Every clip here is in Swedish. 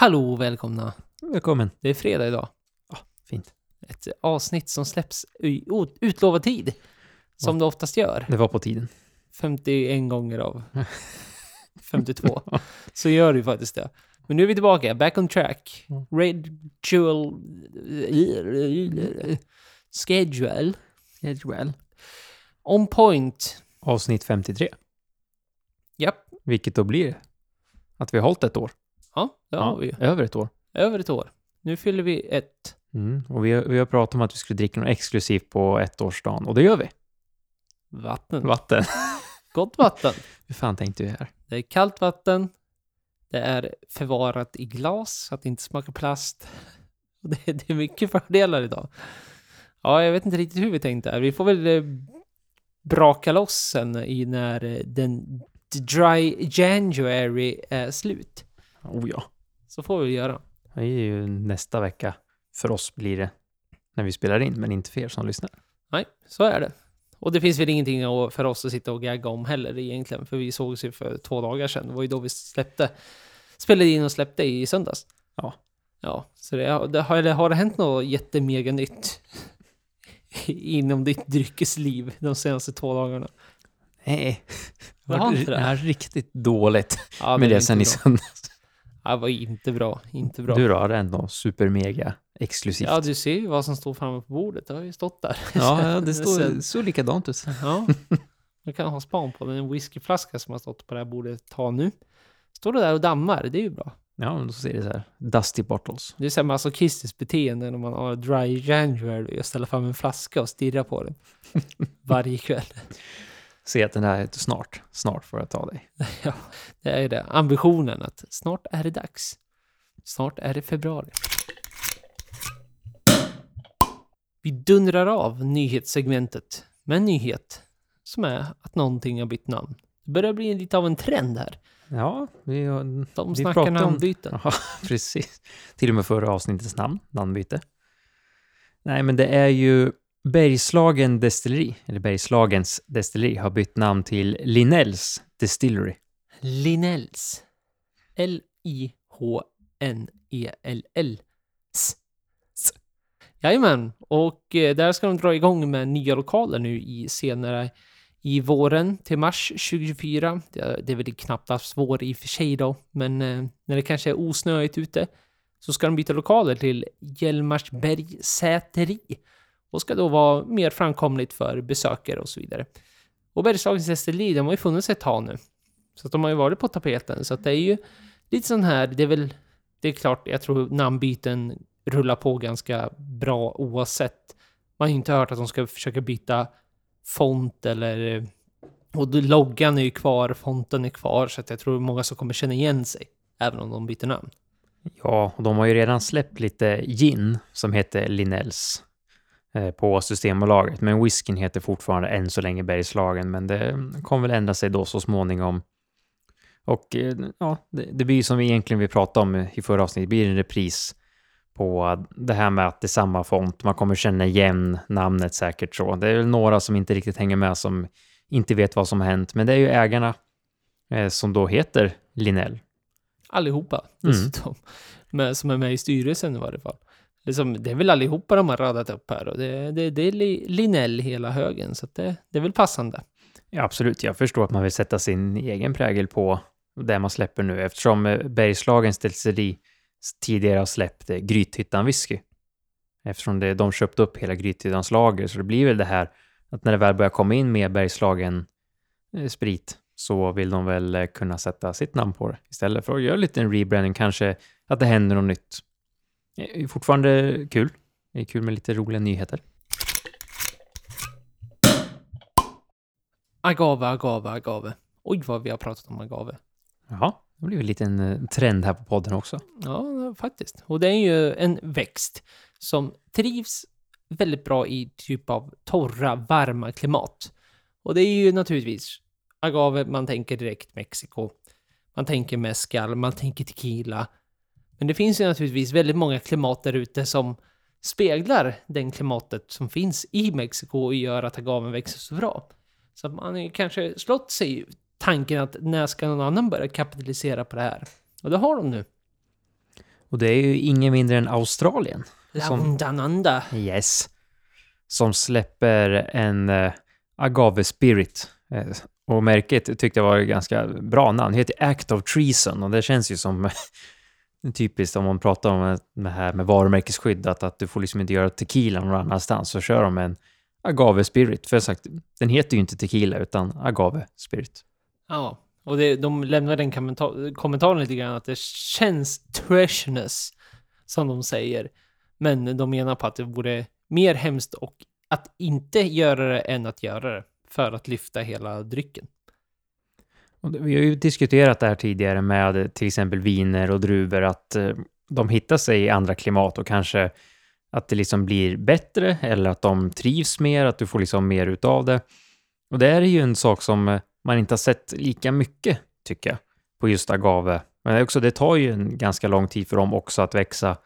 Hallå, välkomna. Välkommen. Det är fredag idag. Fint. Ett avsnitt som släpps i o- utlovad tid. Som det oftast gör. Det var på tiden. 51 gånger av 52. Så gör det ju faktiskt det. Men nu är vi tillbaka, back on track. Red Jewel... Schedule. Well. On point. Avsnitt 53. Japp. Vilket då blir att vi har hållit ett år. Ja, det har vi. Över ett år. Över ett år. Nu fyller vi ett. Mm. Och vi har, vi har pratat om att vi skulle dricka något exklusivt på ettårsdagen. Och det gör vi. Vatten. Vatten. Gott vatten. Hur fan tänkte vi här? Det är kallt vatten. Det är förvarat i glas så att det inte smakar plast. Och Det, det är mycket fördelar idag. Ja, jag vet inte riktigt hur vi tänkte här. Vi får väl eh, braka loss sen i när eh, den dry January är slut. Oh ja. Så får vi göra. Det är ju nästa vecka. För oss blir det när vi spelar in, men inte för er som lyssnar. Nej, så är det. Och det finns väl ingenting att- för oss att sitta och gagga om heller egentligen, för vi sågs ju för två dagar sedan. Det var ju då vi släppte, spelade in och släppte i söndags. Ja. Ja, så det, det har, eller har det hänt något jättemega nytt inom ditt dryckesliv de senaste två dagarna? Nej. Det har inte Det det. är riktigt dåligt Ja, med var det sen i söndags. Ja, det var inte bra, inte bra. Du då, har det ändå supermega exklusivt? ja, du ser ju vad som står framme på bordet, det har ju stått där. ja det står Sen- så likadant ut. Ja, man kan ha span på den. En whiskyflaska som har stått på det här bordet tag nu. Står det där och dammar, det är ju bra. Ja, men då ser det så här. Dusty bottles. Det är så här masochistiskt beteende när man har dry January och ställer fram en flaska och stirrar på den. Varje kväll. Se att den här är snart. Snart får jag ta dig. Ja, det är det. Ambitionen att snart är det dags. Snart är det februari. Vi dundrar av nyhetssegmentet med en nyhet som är att någonting har bytt namn. Det börjar bli lite av en trend här. Ja, vi. De Vi snackar pratar om- namnbyten. Ja, precis. Till och med förra avsnittets namn, namnbyte. Nej, men det är ju Bergslagen Destilleri, eller Bergslagens Destilleri, har bytt namn till Linnells Distillery. Linnells. L-I-H-N-E-L-L. S. S. Jajamän, och eh, där ska de dra igång med nya lokaler nu i senare i våren till mars 2024. Det, det är väl knappt alls vår i och för sig då, men eh, när det kanske är osnöigt ute så ska de byta lokaler till Hjälmarsberg säteri och ska då vara mer framkomligt för besökare och så vidare. Och Bergslagens SLI, de har ju funnits ett tag nu. Så att de har ju varit på tapeten. Så att det är ju lite sån här, det är väl, det är klart, jag tror namnbyten rullar på ganska bra oavsett. Man har ju inte hört att de ska försöka byta font eller... Och loggan är ju kvar, fonten är kvar, så att jag tror många som kommer känna igen sig. Även om de byter namn. Ja, och de har ju redan släppt lite gin som heter Linnells på Systembolaget. Men whiskyn heter fortfarande än så länge Bergslagen, men det kommer väl ändra sig då så småningom. Och eh, ja, det, det blir ju som vi egentligen vi pratade om i förra avsnittet, det blir en repris på det här med att det är samma font. Man kommer känna igen namnet säkert så. Det är väl några som inte riktigt hänger med som inte vet vad som har hänt, men det är ju ägarna eh, som då heter Linnell. Allihopa Mm. dessutom. Men, som är med i styrelsen i varje fall. Liksom, det är väl allihopa de har radat upp här och det, det, det är Linell hela högen. Så att det, det är väl passande. Ja, absolut. Jag förstår att man vill sätta sin egen prägel på det man släpper nu eftersom eh, Bergslagens destilleri tidigare har släppt Grythyttan whisky. Eftersom det, de köpte upp hela Grythyttans lager så det blir väl det här att när det väl börjar komma in mer Bergslagen eh, sprit så vill de väl eh, kunna sätta sitt namn på det istället för att göra lite en rebranding, kanske att det händer något nytt. Är fortfarande kul. Det är kul med lite roliga nyheter. Agave, agave, agave. Oj, vad vi har pratat om agave. Jaha, det blir väl en liten eh, trend här på podden också. Ja, faktiskt. Och det är ju en växt som trivs väldigt bra i typ av torra, varma klimat. Och det är ju naturligtvis agave, man tänker direkt Mexiko. Man tänker mezcal, man tänker tequila. Men det finns ju naturligtvis väldigt många klimat där ute som speglar den klimatet som finns i Mexiko och gör att agaven växer så bra. Så att man har kanske slått sig tanken att när ska någon annan börja kapitalisera på det här? Och det har de nu. Och det är ju ingen mindre än Australien. Som-. Yes. Som släpper en uh, Agave Spirit. Eh, och märket tyckte jag var ett ganska bra namn. Det heter Act of Treason och det känns ju som typiskt om man pratar om det här med varumärkesskydd, att, att du får liksom inte göra tequila någon annanstans, så kör de en Agave Spirit. För jag sagt, den heter ju inte tequila utan Agave Spirit. Ja, och det, de lämnar den kommentar kommentaren lite grann att det känns trashness, som de säger. Men de menar på att det vore mer hemskt och att inte göra det än att göra det, för att lyfta hela drycken. Vi har ju diskuterat det här tidigare med till exempel viner och druvor, att eh, de hittar sig i andra klimat och kanske att det liksom blir bättre eller att de trivs mer, att du får liksom mer utav det. Och det är ju en sak som eh, man inte har sett lika mycket, tycker jag, på just agave. Men det också, det tar ju en ganska lång tid för dem också att växa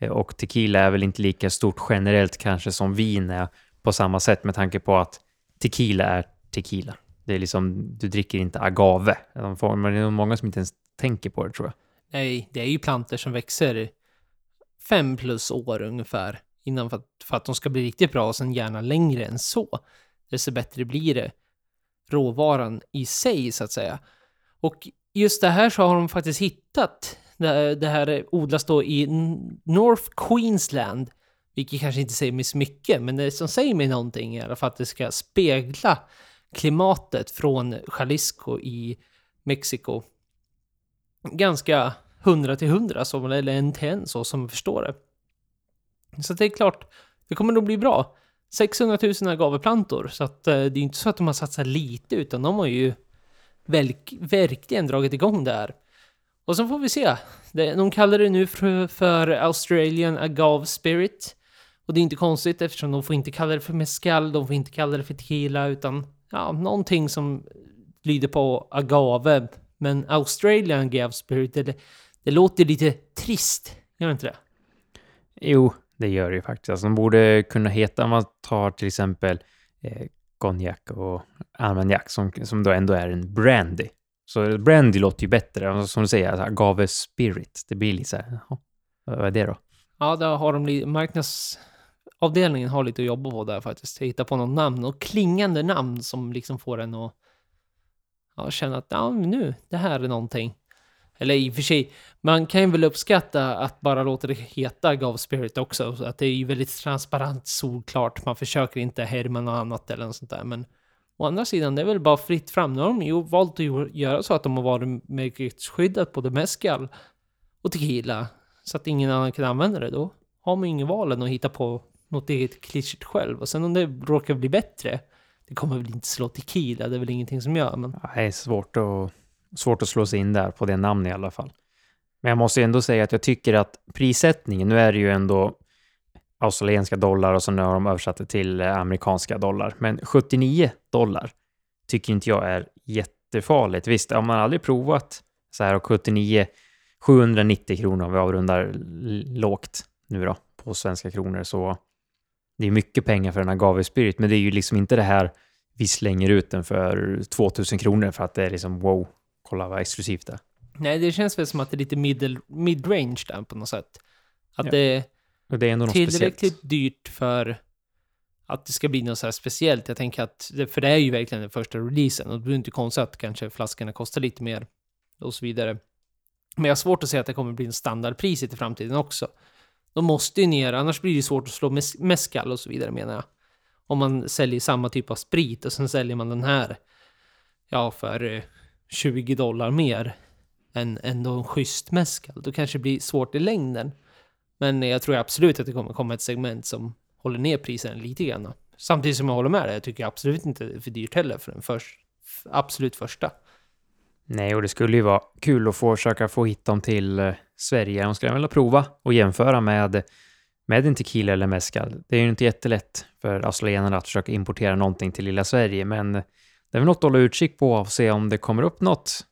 eh, och tequila är väl inte lika stort generellt kanske som vin är på samma sätt med tanke på att tequila är tequila. Det är liksom, du dricker inte agave. De får- Men det är nog många som inte ens tänker på det tror jag. Nej, det är ju plantor som växer fem plus år ungefär innan för att, för att de ska bli riktigt bra och sen gärna längre än så. Desto bättre blir det råvaran i sig så att säga. Och just det här så har de faktiskt hittat. Det, här odlas då i North Queensland, vilket kanske inte säger mig så mycket, men det som säger mig någonting är i alla fall att det ska spegla klimatet från Jalisco i Mexiko ganska hundra till hundra, eller en till en, så som jag förstår det. Så det är klart, det kommer nog bli bra. 600 000 agaveplantor, så att eh, det är inte så att de har satsat lite, utan de har ju verk, verkligen dragit igång det här. Och så får vi se. De kallar det nu för, för Australian Agave Spirit. Och det är inte konstigt eftersom de får inte kalla det för mescal, de får inte kalla det för tequila, utan ja, någonting som lyder på agave. Men Australian Agave Spirit, det, det låter lite trist, gör det inte det? Jo, det gör det ju faktiskt. Alltså, de borde kunna heta, om man tar till exempel eh, konjak och armagnac som, som då ändå är en brandy. Så brandy låter ju bättre. Alltså, Som du säger, alltså, agave spirit. Det blir lite så här, vad är det då? Ja, där har de lite, avdelningen har lite att jobba på där faktiskt. Hitta på något namn och klingande namn som liksom får en att ja, känna att ja, men nu, det här är någonting. Eller i och för sig, man kan ju väl uppskatta att bara låta det heta Gov Spirit också. Så att det är ju väldigt transparent, solklart. Man försöker inte härma något annat eller något sånt där. Men å andra sidan, det är väl bara fritt fram. Nu har de ju valt att göra så att de har varit märkesskyddat både mescal och tequila. Så att ingen annan kan använda det. Då har man ju ingen val än att hitta på något eget klyschigt själv. Och sen om det råkar bli bättre, det kommer väl inte slå tequila. Det är väl ingenting som gör. Men Det är svårt att, svårt att slå sig in där på det namnet i alla fall. Men jag måste ändå säga att jag tycker att prissättningen, nu är det ju ändå australienska dollar och så nu har de översatt det till eh, amerikanska dollar. Men 79 dollar tycker inte jag är jättefarligt. Visst, har man aldrig provat så här och 79, 790 kronor om vi avrundar lågt nu då på svenska kronor så det är mycket pengar för en agave spirit, men det är ju liksom inte det här vi slänger ut den för 2000 kronor för att det är liksom wow, kolla vad exklusivt det är. nej, det känns väl som att det är lite middle, mid-range där på något sätt. Att Ja, det är Och det är tillräckligt speciellt. dyrt för att det ska bli något så här speciellt. Jag tänker att, för det är ju verkligen den första releasen och det blir inte konstigt att kanske flaskorna kostar lite mer och så vidare. Men jag har svårt att säga att det kommer bli en standardpriset i framtiden också. De måste ju ner, annars blir det svårt att slå mescal och så vidare menar jag. Om man säljer samma typ av sprit och sen säljer man den här, ja, för eh, 20 dollar mer än ändå en schysst mescal. Då kanske det blir svårt i längden. Men jag tror absolut att det kommer komma ett segment som håller ner priserna lite grann. Samtidigt som jag håller med dig, jag tycker absolut inte det är för dyrt heller för den först, absolut första. Nej, och det skulle ju vara kul att få försöka få hit dem till eh, Sverige. De skulle vilja prova och jämföra med, med en tequila eller mezcal. Det är ju inte jättelätt för australienarna att försöka importera någonting till lilla Sverige, men det är väl något att hålla utkik på och se om det kommer upp något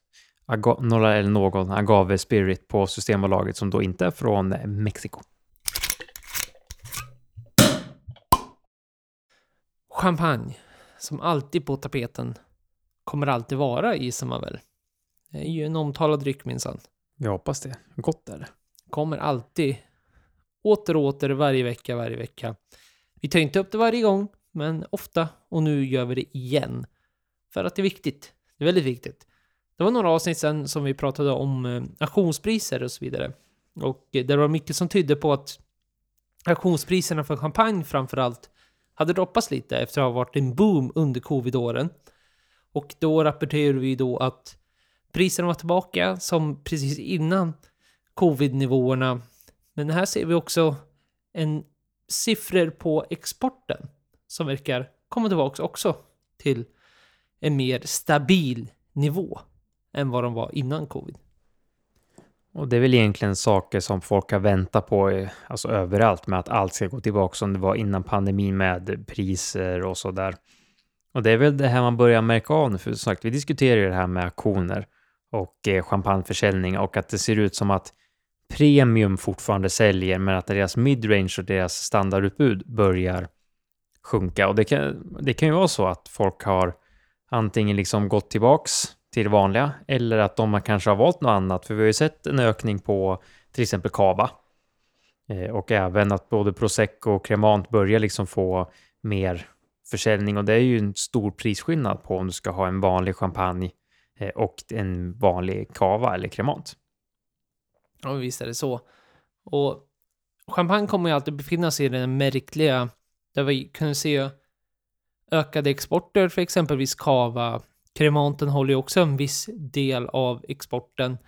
några eller någon agave spirit på Systembolaget som då inte är från Mexiko. Champagne, som alltid på tapeten, kommer alltid vara gissar man väl. Det är ju en omtalad dryck minsann. Jag hoppas det. Gott är det. kommer alltid åter och åter varje vecka, varje vecka. Vi tar inte upp det varje gång, men ofta och nu gör vi det igen. För att det är viktigt. Det är väldigt viktigt. Det var några avsnitt sen som vi pratade om eh, auktionspriser och så vidare. Och eh, det var mycket som tydde på att auktionspriserna för champagne framförallt hade droppats lite efter att ha varit en boom under covid-åren. Och då rapporterade vi då att priserna var tillbaka som precis innan covid-nivåerna. Men här ser vi också en siffror på exporten som verkar komma tillbaka också till en mer stabil nivå än vad de var innan covid. Och det är väl egentligen saker som folk har väntat på, eh, alltså överallt, med att allt ska gå tillbaka som det var innan pandemin med priser och så där. Och det är väl det här man börjar märka av nu, för som sagt, vi diskuterar ju det här med aktioner och eh, champagneförsäljning och att det ser ut som att premium fortfarande säljer, men att deras midrange och deras standardutbud börjar sjunka. Och det kan, det kan ju vara så att folk har antingen liksom gått tillbaks till det vanliga eller att de kanske har valt något annat. För vi har ju sett en ökning på till exempel Cava. Eh, och även att både Prosecco och Cremant börjar liksom få mer försäljning och det är ju en stor prisskillnad på om du ska ha en vanlig champagne Eh, och en vanlig Cava eller kremant. Ja, visst är det så. Och champagne kommer ju alltid befinna sig i den märkliga, där vi kunde se ökade exporter för exempelvis Cava. Kremanten håller ju också en viss del av exporten.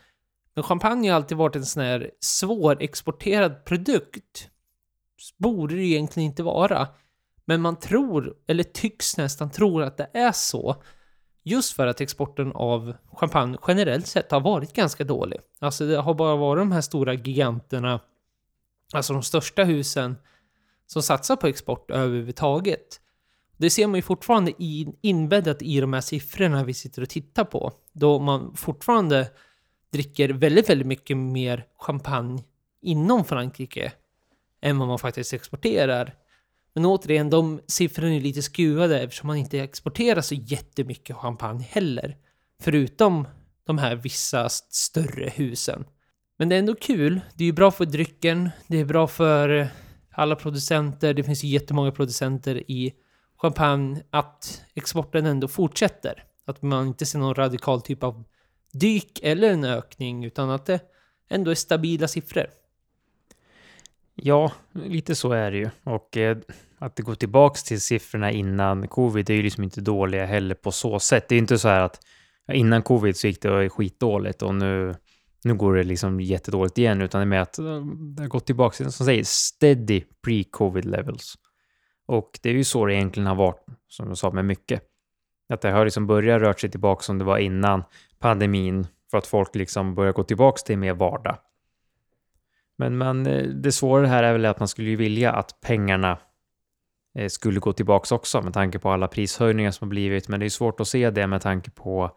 Men champagne har alltid varit en sån här svårexporterad produkt. Borde det egentligen inte vara. Men man tror, eller tycks nästan tro att det är så. Just för att exporten av champagne generellt sett har varit ganska dålig. Alltså det har bara varit de här stora giganterna, alltså de största husen, som satsar på export överhuvudtaget. Det ser man ju fortfarande inbäddat i de här siffrorna vi sitter och tittar på. Då man fortfarande dricker väldigt, väldigt mycket mer champagne inom Frankrike än vad man faktiskt exporterar. Men återigen, de siffrorna är lite skruvade eftersom man inte exporterar så jättemycket champagne heller. Förutom de här vissa större husen. Men det är ändå kul. Det är ju bra för drycken. Det är bra för alla producenter. Det finns ju jättemånga producenter i champagne att exporten ändå fortsätter. Att man inte ser någon radikal typ av dyk eller en ökning utan att det ändå är stabila siffror. Ja, lite så är det ju. Och eh, att det går tillbaks till siffrorna innan covid är ju liksom inte dåliga heller på så sätt. Det är ju inte så här att innan covid så gick det skitdåligt och nu, nu går det liksom jättedåligt igen, utan det är med att eh, det har gått tillbaks till, som säger, steady pre-covid levels. Och det är ju så det egentligen har varit, som jag sa, med mycket. Att det har liksom börjat röra sig tillbaka som det var innan pandemin, för att folk liksom börjar gå tillbaks till mer vardag. Men, men eh, det svåra här är väl att man skulle ju vilja att pengarna eh, skulle gå tillbaks också med tanke på alla prishöjningar som har blivit. Men det är svårt att se det med tanke på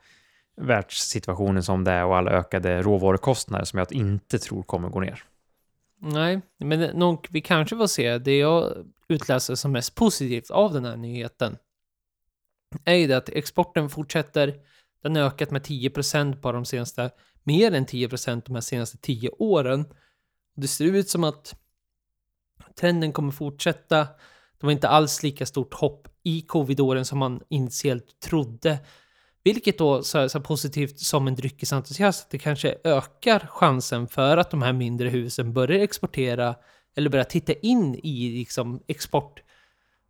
världssituationen som det är och alla ökade råvarukostnader som jag inte tror kommer gå ner. Nej, men eh, nog vi kanske får se. Det jag utläser som mest positivt av den här nyheten är ju det att exporten fortsätter. Den har ökat med 10% på de senaste, mer än 10% de här senaste 10 åren. Det ser ut som att trenden kommer fortsätta. Det var inte alls lika stort hopp i covidåren som man initiellt trodde. Vilket då så är så positivt som en dryckesentusiast, att det kanske ökar chansen för att de här mindre husen börjar exportera eller börjar titta in i liksom export.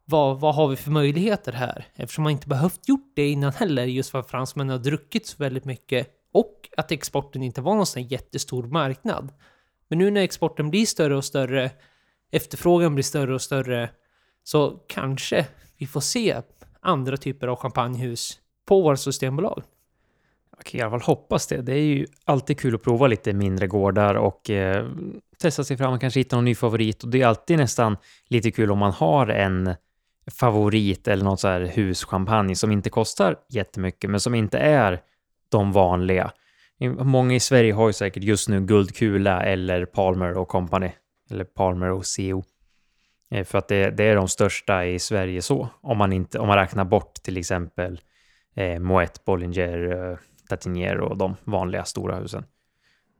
Vad, vad har vi för möjligheter här? Eftersom man inte behövt gjort det innan heller, just för att fransmännen har druckit så väldigt mycket och att exporten inte var någon sån jättestor marknad. Men nu när exporten blir större och större, efterfrågan blir större och större, så kanske vi får se andra typer av champagnehus på våra systembolag. Jag kan i alla fall hoppas det. Det är ju alltid kul att prova lite mindre gårdar och eh, testa sig fram och kanske hitta någon ny favorit. Och det är alltid nästan lite kul om man har en favorit eller något så här huschampagne som inte kostar jättemycket, men som inte är de vanliga. Många i Sverige har ju säkert just nu Guldkula eller Palmer och Company. Eller Palmer och CO. Eh, för att det, det, är de största i Sverige så. Om man, inte, om man räknar bort till exempel eh, Moët, Bollinger, eh, Tatinier och de vanliga stora husen.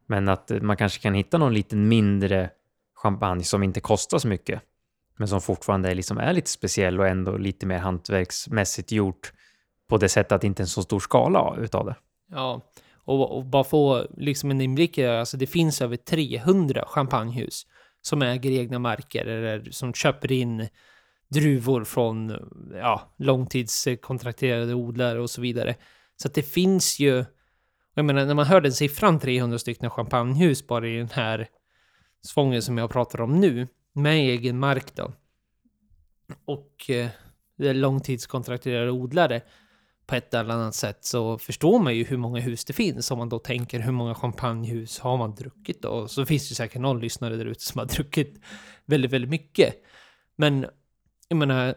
Men att eh, man kanske kan hitta någon liten mindre champagne som inte kostar så mycket. Men som fortfarande är, liksom, är lite speciell och ändå lite mer hantverksmässigt gjort på det sättet att det inte är en så stor skala utav det. Ja, och, och bara få liksom en inblick i det. alltså det finns över 300 champagnehus som äger egna marker eller som köper in druvor från ja, långtidskontrakterade odlare och så vidare. Så att det finns ju, jag menar när man hör den siffran 300 stycken champagnehus bara i den här svången som jag pratar om nu, med egen mark då. Och eh, långtidskontrakterade odlare på ett eller annat sätt så förstår man ju hur många hus det finns om man då tänker hur många champagnehus har man druckit då? Så finns det säkert någon lyssnare där ute som har druckit väldigt, väldigt mycket. Men jag menar,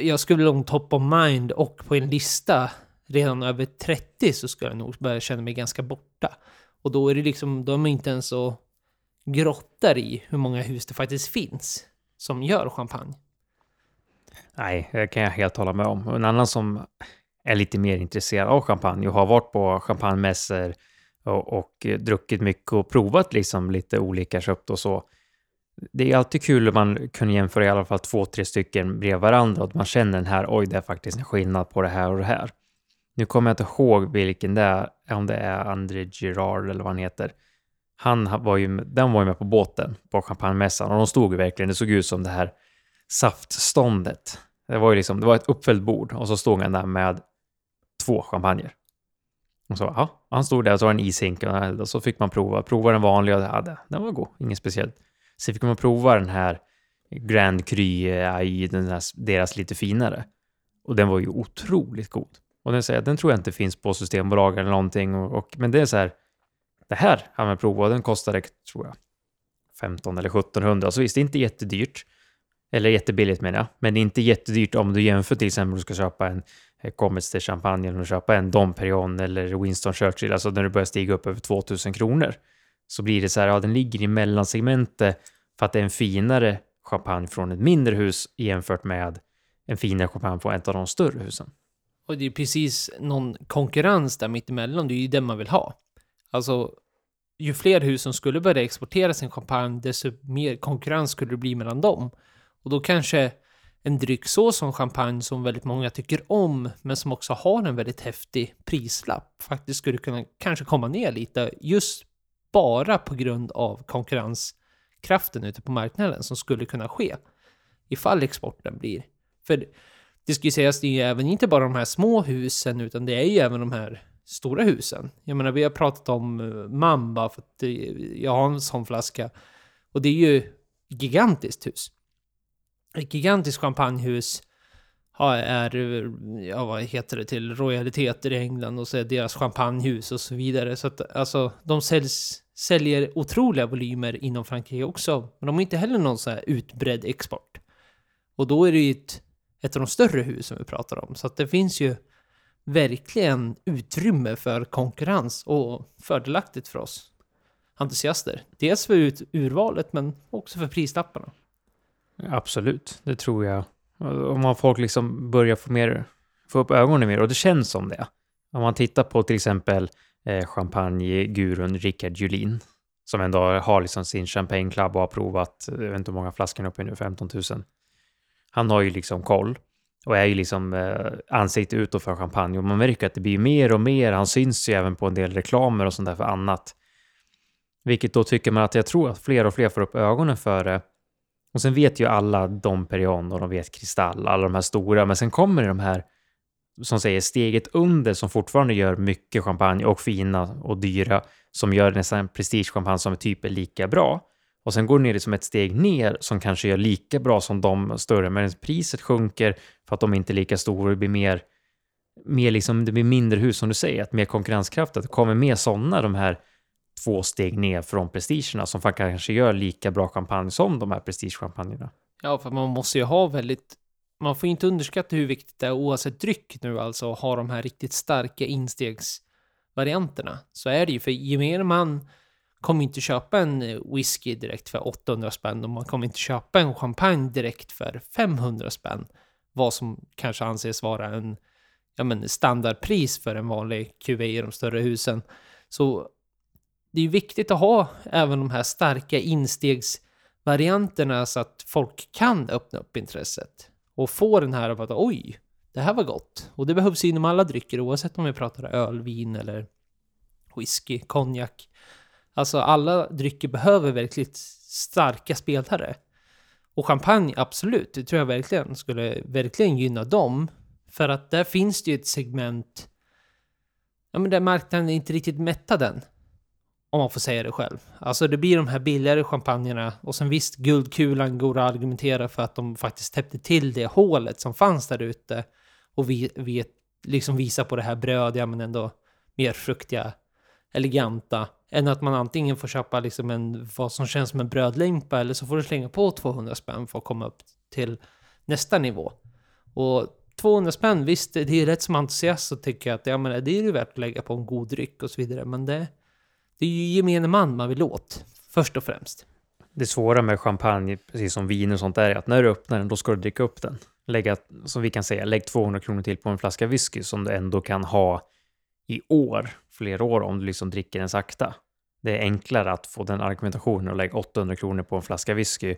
jag skulle långt top of mind och på en lista redan över 30 så skulle jag nog börja känna mig ganska borta. Och då är det liksom, de är inte ens så grottar i hur många hus det faktiskt finns som gör champagne. Nej, det kan jag helt hålla med om. En annan som är lite mer intresserad av champagne och har varit på champagnemässor och, och druckit mycket och provat liksom lite olika köpt och så. Det är alltid kul om man kan jämföra i alla fall två, tre stycken bredvid varandra och att man känner den här, oj, det är faktiskt en skillnad på det här och det här. Nu kommer jag inte ihåg vilken det är, om det är André Girard eller vad han heter. Han var ju, den var ju med på båten på champagnemässan och de stod ju verkligen, det såg ut som det här saftståndet. Det var ju liksom, det var ett uppfällt bord och så stod han där med två champagner. Och så, ja, han stod där och så var en ishink och så fick man prova. Prova den vanliga ja, den var god, inget speciellt. Sen fick man prova den här Grand Cru eh, den här, deras lite finare. Och den var ju otroligt god. Och den, säger, den tror jag inte finns på Systembolaget eller någonting. Och, och, men det är så här, det här har man provat den kostade, tror jag, 15 eller 1700. Så visst, det är inte jättedyrt. Eller jättebilligt menar jag. Men det är inte jättedyrt om du jämför till exempel om du ska köpa en Eh, kommit till Champagne och köpa en Dom Perignon eller Winston Churchill, alltså när du börjar stiga upp över 2000 kronor, så blir det så här, ja den ligger i mellansegmentet för att det är en finare champagne från ett mindre hus jämfört med en finare champagne från ett av de större husen. Och det är precis någon konkurrens där mittemellan, det är ju det man vill ha. Alltså, ju fler hus som skulle börja exportera sin champagne, desto mer konkurrens skulle det bli mellan dem. Och då kanske en dryck så som champagne som väldigt många tycker om, men som också har en väldigt häftig prislapp, faktiskt skulle kunna kanske komma ner lite just bara på grund av konkurrenskraften ute på marknaden som skulle kunna ske ifall exporten blir. För det ska ju sägas, det är ju även inte bara de här små husen, utan det är ju även de här stora husen. Jag menar, vi har pratat om eh, Mamba, för att eh, jag har en sån flaska. Och det är ju gigantiskt hus ett gigantiskt champagnehus är, ja vad heter det till, royaliteter i England och så är deras champagnehus och så vidare. Så att alltså, de säljs, säljer otroliga volymer inom Frankrike också. Men de har inte heller någon så här utbredd export. Och då är det ju ett, ett av de större husen vi pratar om. Så att det finns ju verkligen utrymme för konkurrens och fördelaktigt för oss entusiaster. Dels för urvalet men också för prislapparna. Absolut, det tror jag. Om man folk liksom börjar få, mer, få upp ögonen mer, och det känns som det. Om man tittar på till exempel eh, champagnegurun Rickard Julin, som ändå har liksom sin champagne club och har provat, jag vet inte hur många flaskor uppe nu, 15 000. Han har ju liksom koll och är ju liksom eh, ansikte utåt för champagne och man märker att det blir mer och mer. Han syns ju även på en del reklamer och sånt där för annat. Vilket då tycker man att jag tror att fler och fler får upp ögonen för det och sen vet ju alla Dom Perignon och de vet Kristall, alla de här stora, men sen kommer det de här som säger steget under som fortfarande gör mycket champagne och fina och dyra som gör nästan prestigechampagne som är typ är lika bra. Och sen går det ner som ett steg ner som kanske gör lika bra som de större, men priset sjunker för att de inte är lika stora. Det blir mer, mer liksom, det blir mindre hus som du säger, att mer konkurrenskraft, att det kommer mer sådana, de här två steg ner från prestigerna som faktiskt kanske gör lika bra champagne som de här prestigechampagnerna. Ja, för man måste ju ha väldigt man får inte underskatta hur viktigt det är oavsett dryck nu alltså att ha de här riktigt starka instegsvarianterna. Så är det ju, för gemene man kommer inte köpa en eh, whisky direkt för 800 spänn och man kommer inte köpa en champagne direkt för 500 spänn. Vad som kanske anses vara en ja, men standardpris för en vanlig QV i de större husen. Så det är ju viktigt att ha även de här starka instegsvarianterna så att folk kan öppna upp intresset och få den här av att oj, det här var gott. Och det behövs inom alla drycker oavsett om vi pratar öl, vin eller whisky, konjak. Alltså alla drycker behöver verkligen starka spelare. Och champagne, absolut, det tror jag verkligen skulle verkligen gynna dem. För att där finns det ju ett segment, ja men där marknaden är inte riktigt mättad än. Om man får säga det själv. Alltså det blir de här billigare champagnerna och sen visst, guldkulan går att argumentera för att de faktiskt täppte till det hålet som fanns där ute. Och vi, vi liksom visar på det här brödiga men ändå mer fruktiga, eleganta. Än att man antingen får köpa liksom en, vad som känns som en brödlimpa eller så får du slänga på 200 spänn för att komma upp till nästa nivå. Och 200 spänn, visst det är rätt som entusiast så tycker jag att ja, men det är ju värt att lägga på en god dryck och så vidare. Men det, det är ju gemene man man vill åt, först och främst. Det svåra med champagne, precis som vin och sånt, är att när du öppnar den, då ska du dricka upp den. Lägga, som vi kan säga, lägg 200 kronor till på en flaska whisky som du ändå kan ha i år, flera år, om du liksom dricker den sakta. Det är enklare att få den argumentationen och lägga 800 kronor på en flaska whisky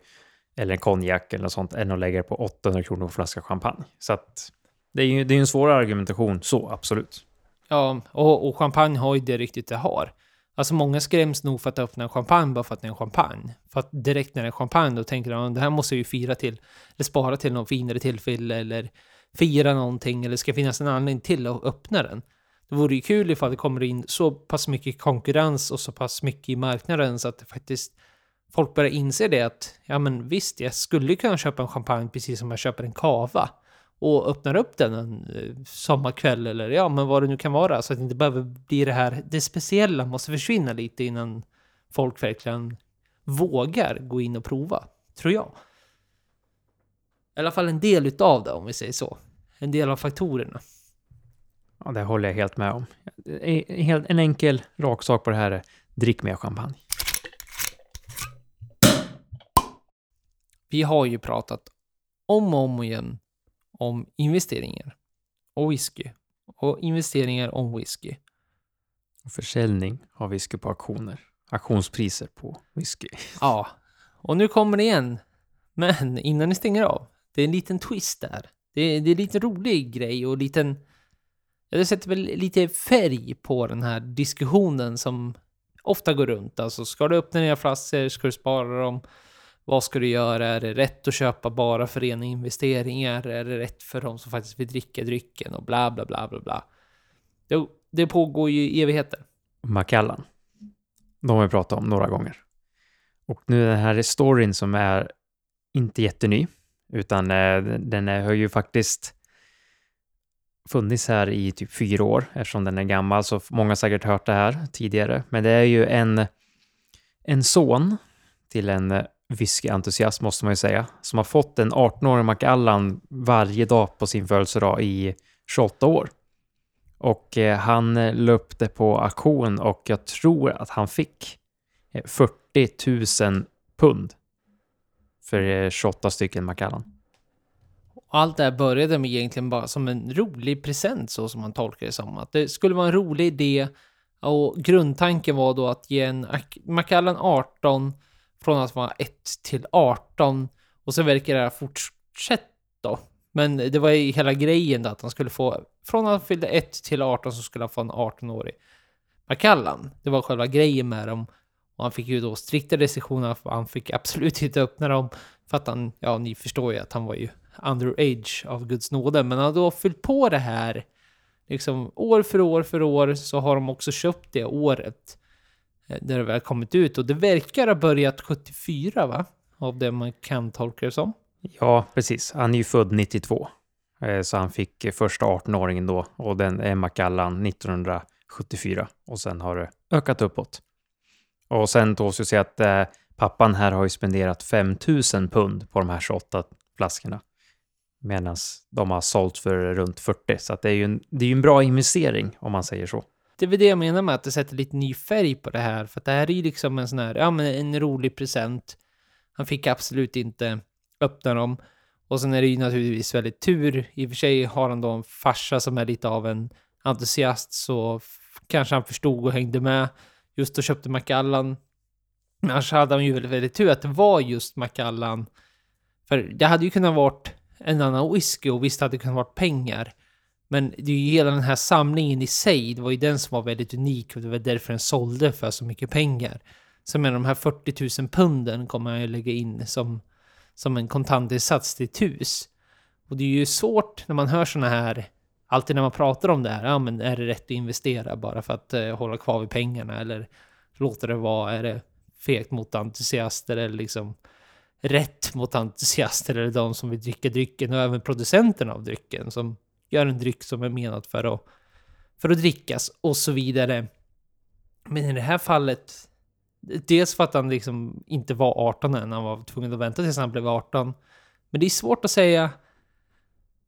eller en konjak eller något sånt än att lägga det på 800 kronor på en flaska champagne. Så att det är ju det är en svårare argumentation så, absolut. Ja, och, och champagne har ju det riktigt det har. Alltså många skräms nog för att öppna en champagne bara för att det är en champagne. För att direkt när det är champagne då tänker de att det här måste jag ju fira till, eller spara till någon finare tillfälle, eller fira någonting, eller ska finnas en anledning till att öppna den. Det vore ju kul ifall det kommer in så pass mycket konkurrens och så pass mycket i marknaden så att det faktiskt folk börjar inse det att ja men visst, jag skulle kunna köpa en champagne precis som jag köper en kava och öppnar upp den en eh, sommarkväll eller ja, men vad det nu kan vara så att det inte behöver bli det här. Det speciella måste försvinna lite innan folk verkligen vågar gå in och prova, tror jag. I alla fall en del utav det om vi säger så. En del av faktorerna. Ja, det håller jag helt med om. En enkel rak sak på det här är drick mer champagne. Vi har ju pratat om och om igen om investeringar och whisky och investeringar om whisky. Och försäljning av whisky på auktioner. Auktionspriser på whisky. Ja, och nu kommer det igen. Men innan ni stänger av, det är en liten twist där. Det är, det är en lite rolig grej och liten... Det sätter väl lite färg på den här diskussionen som ofta går runt. Alltså, ska du öppna nya flaskor? Ska du spara dem? Vad ska du göra? Är det rätt att köpa bara för rena investeringar? Är det rätt för de som faktiskt vill dricka drycken? Och bla, bla, bla, bla, bla. Det, det pågår ju i evigheter. Macallan. De har vi pratat om några gånger. Och nu den här storyn som är inte jätteny, utan eh, den har ju faktiskt funnits här i typ fyra år eftersom den är gammal, så många har säkert hört det här tidigare. Men det är ju en, en son till en whiskyentusiast måste man ju säga, som har fått en 18-årig Macallan varje dag på sin födelsedag i 28 år. Och eh, han eh, löpte på auktion och jag tror att han fick eh, 40 000 pund för 28 stycken Macallan. Allt det här började med egentligen bara som en rolig present så som man tolkar det som. Att det skulle vara en rolig idé och grundtanken var då att ge en Macallan 18 från att vara 1 till 18 och så verkar det ha fortsatt då. Men det var ju hela grejen då att han skulle få, från att han fyllde 1 till 18 så skulle han få en 18-årig Macallan. Det var själva grejen med dem. Och han fick ju då strikta restriktioner, för han fick absolut inte öppna dem. För att han, ja ni förstår ju att han var ju underage av Guds nåde. Men han har då fyllt på det här, liksom år för år för år så har de också köpt det året. Eh, när det väl kommit ut. Och det verkar ha börjat 74 va? Av det man kan tolka det som. Ja, precis. Han är ju född 92. Eh, så han fick eh, första 18-åringen då och den är Macallan 1974 och sen har det ökat uppåt. Och sen då så se att eh, pappan här har ju spenderat 5000 pund på de här 28 flaskorna. Medan de har sålt för runt 40. Så att det är ju en, det är en bra investering om man säger så det är väl det jag menar med att det sätter lite ny färg på det här. För att det här är ju liksom en sån här, ja men en rolig present. Han fick absolut inte öppna dem. Och sen är det ju naturligtvis väldigt tur. I och för sig har han då en farsa som är lite av en entusiast så kanske han förstod och hängde med. just då köpte Macallan. Men annars hade han ju väldigt, väldigt tur att det var just Macallan. För det hade ju kunnat varit en annan whisky och visst hade det kunnat varit pengar. Men det är ju hela den här samlingen i sig, det var ju den som var väldigt unik och det var därför den sålde för så mycket pengar. Så med de här 40 000 punden kommer jag ju lägga in som, som en kontantinsats till ett hus. Och det är ju svårt när man hör sådana här, alltid när man pratar om det här, ja men är det rätt att investera bara för att eh, hålla kvar vid pengarna eller låter det vara, är det fegt mot entusiaster eller liksom rätt mot entusiaster eller de som vill dricka drycken och även producenterna av drycken som gör en dryck som är menad för att, för att drickas och så vidare. Men i det här fallet, dels för att han liksom inte var 18 än, han var tvungen att vänta tills han blev 18. Men det är svårt att säga.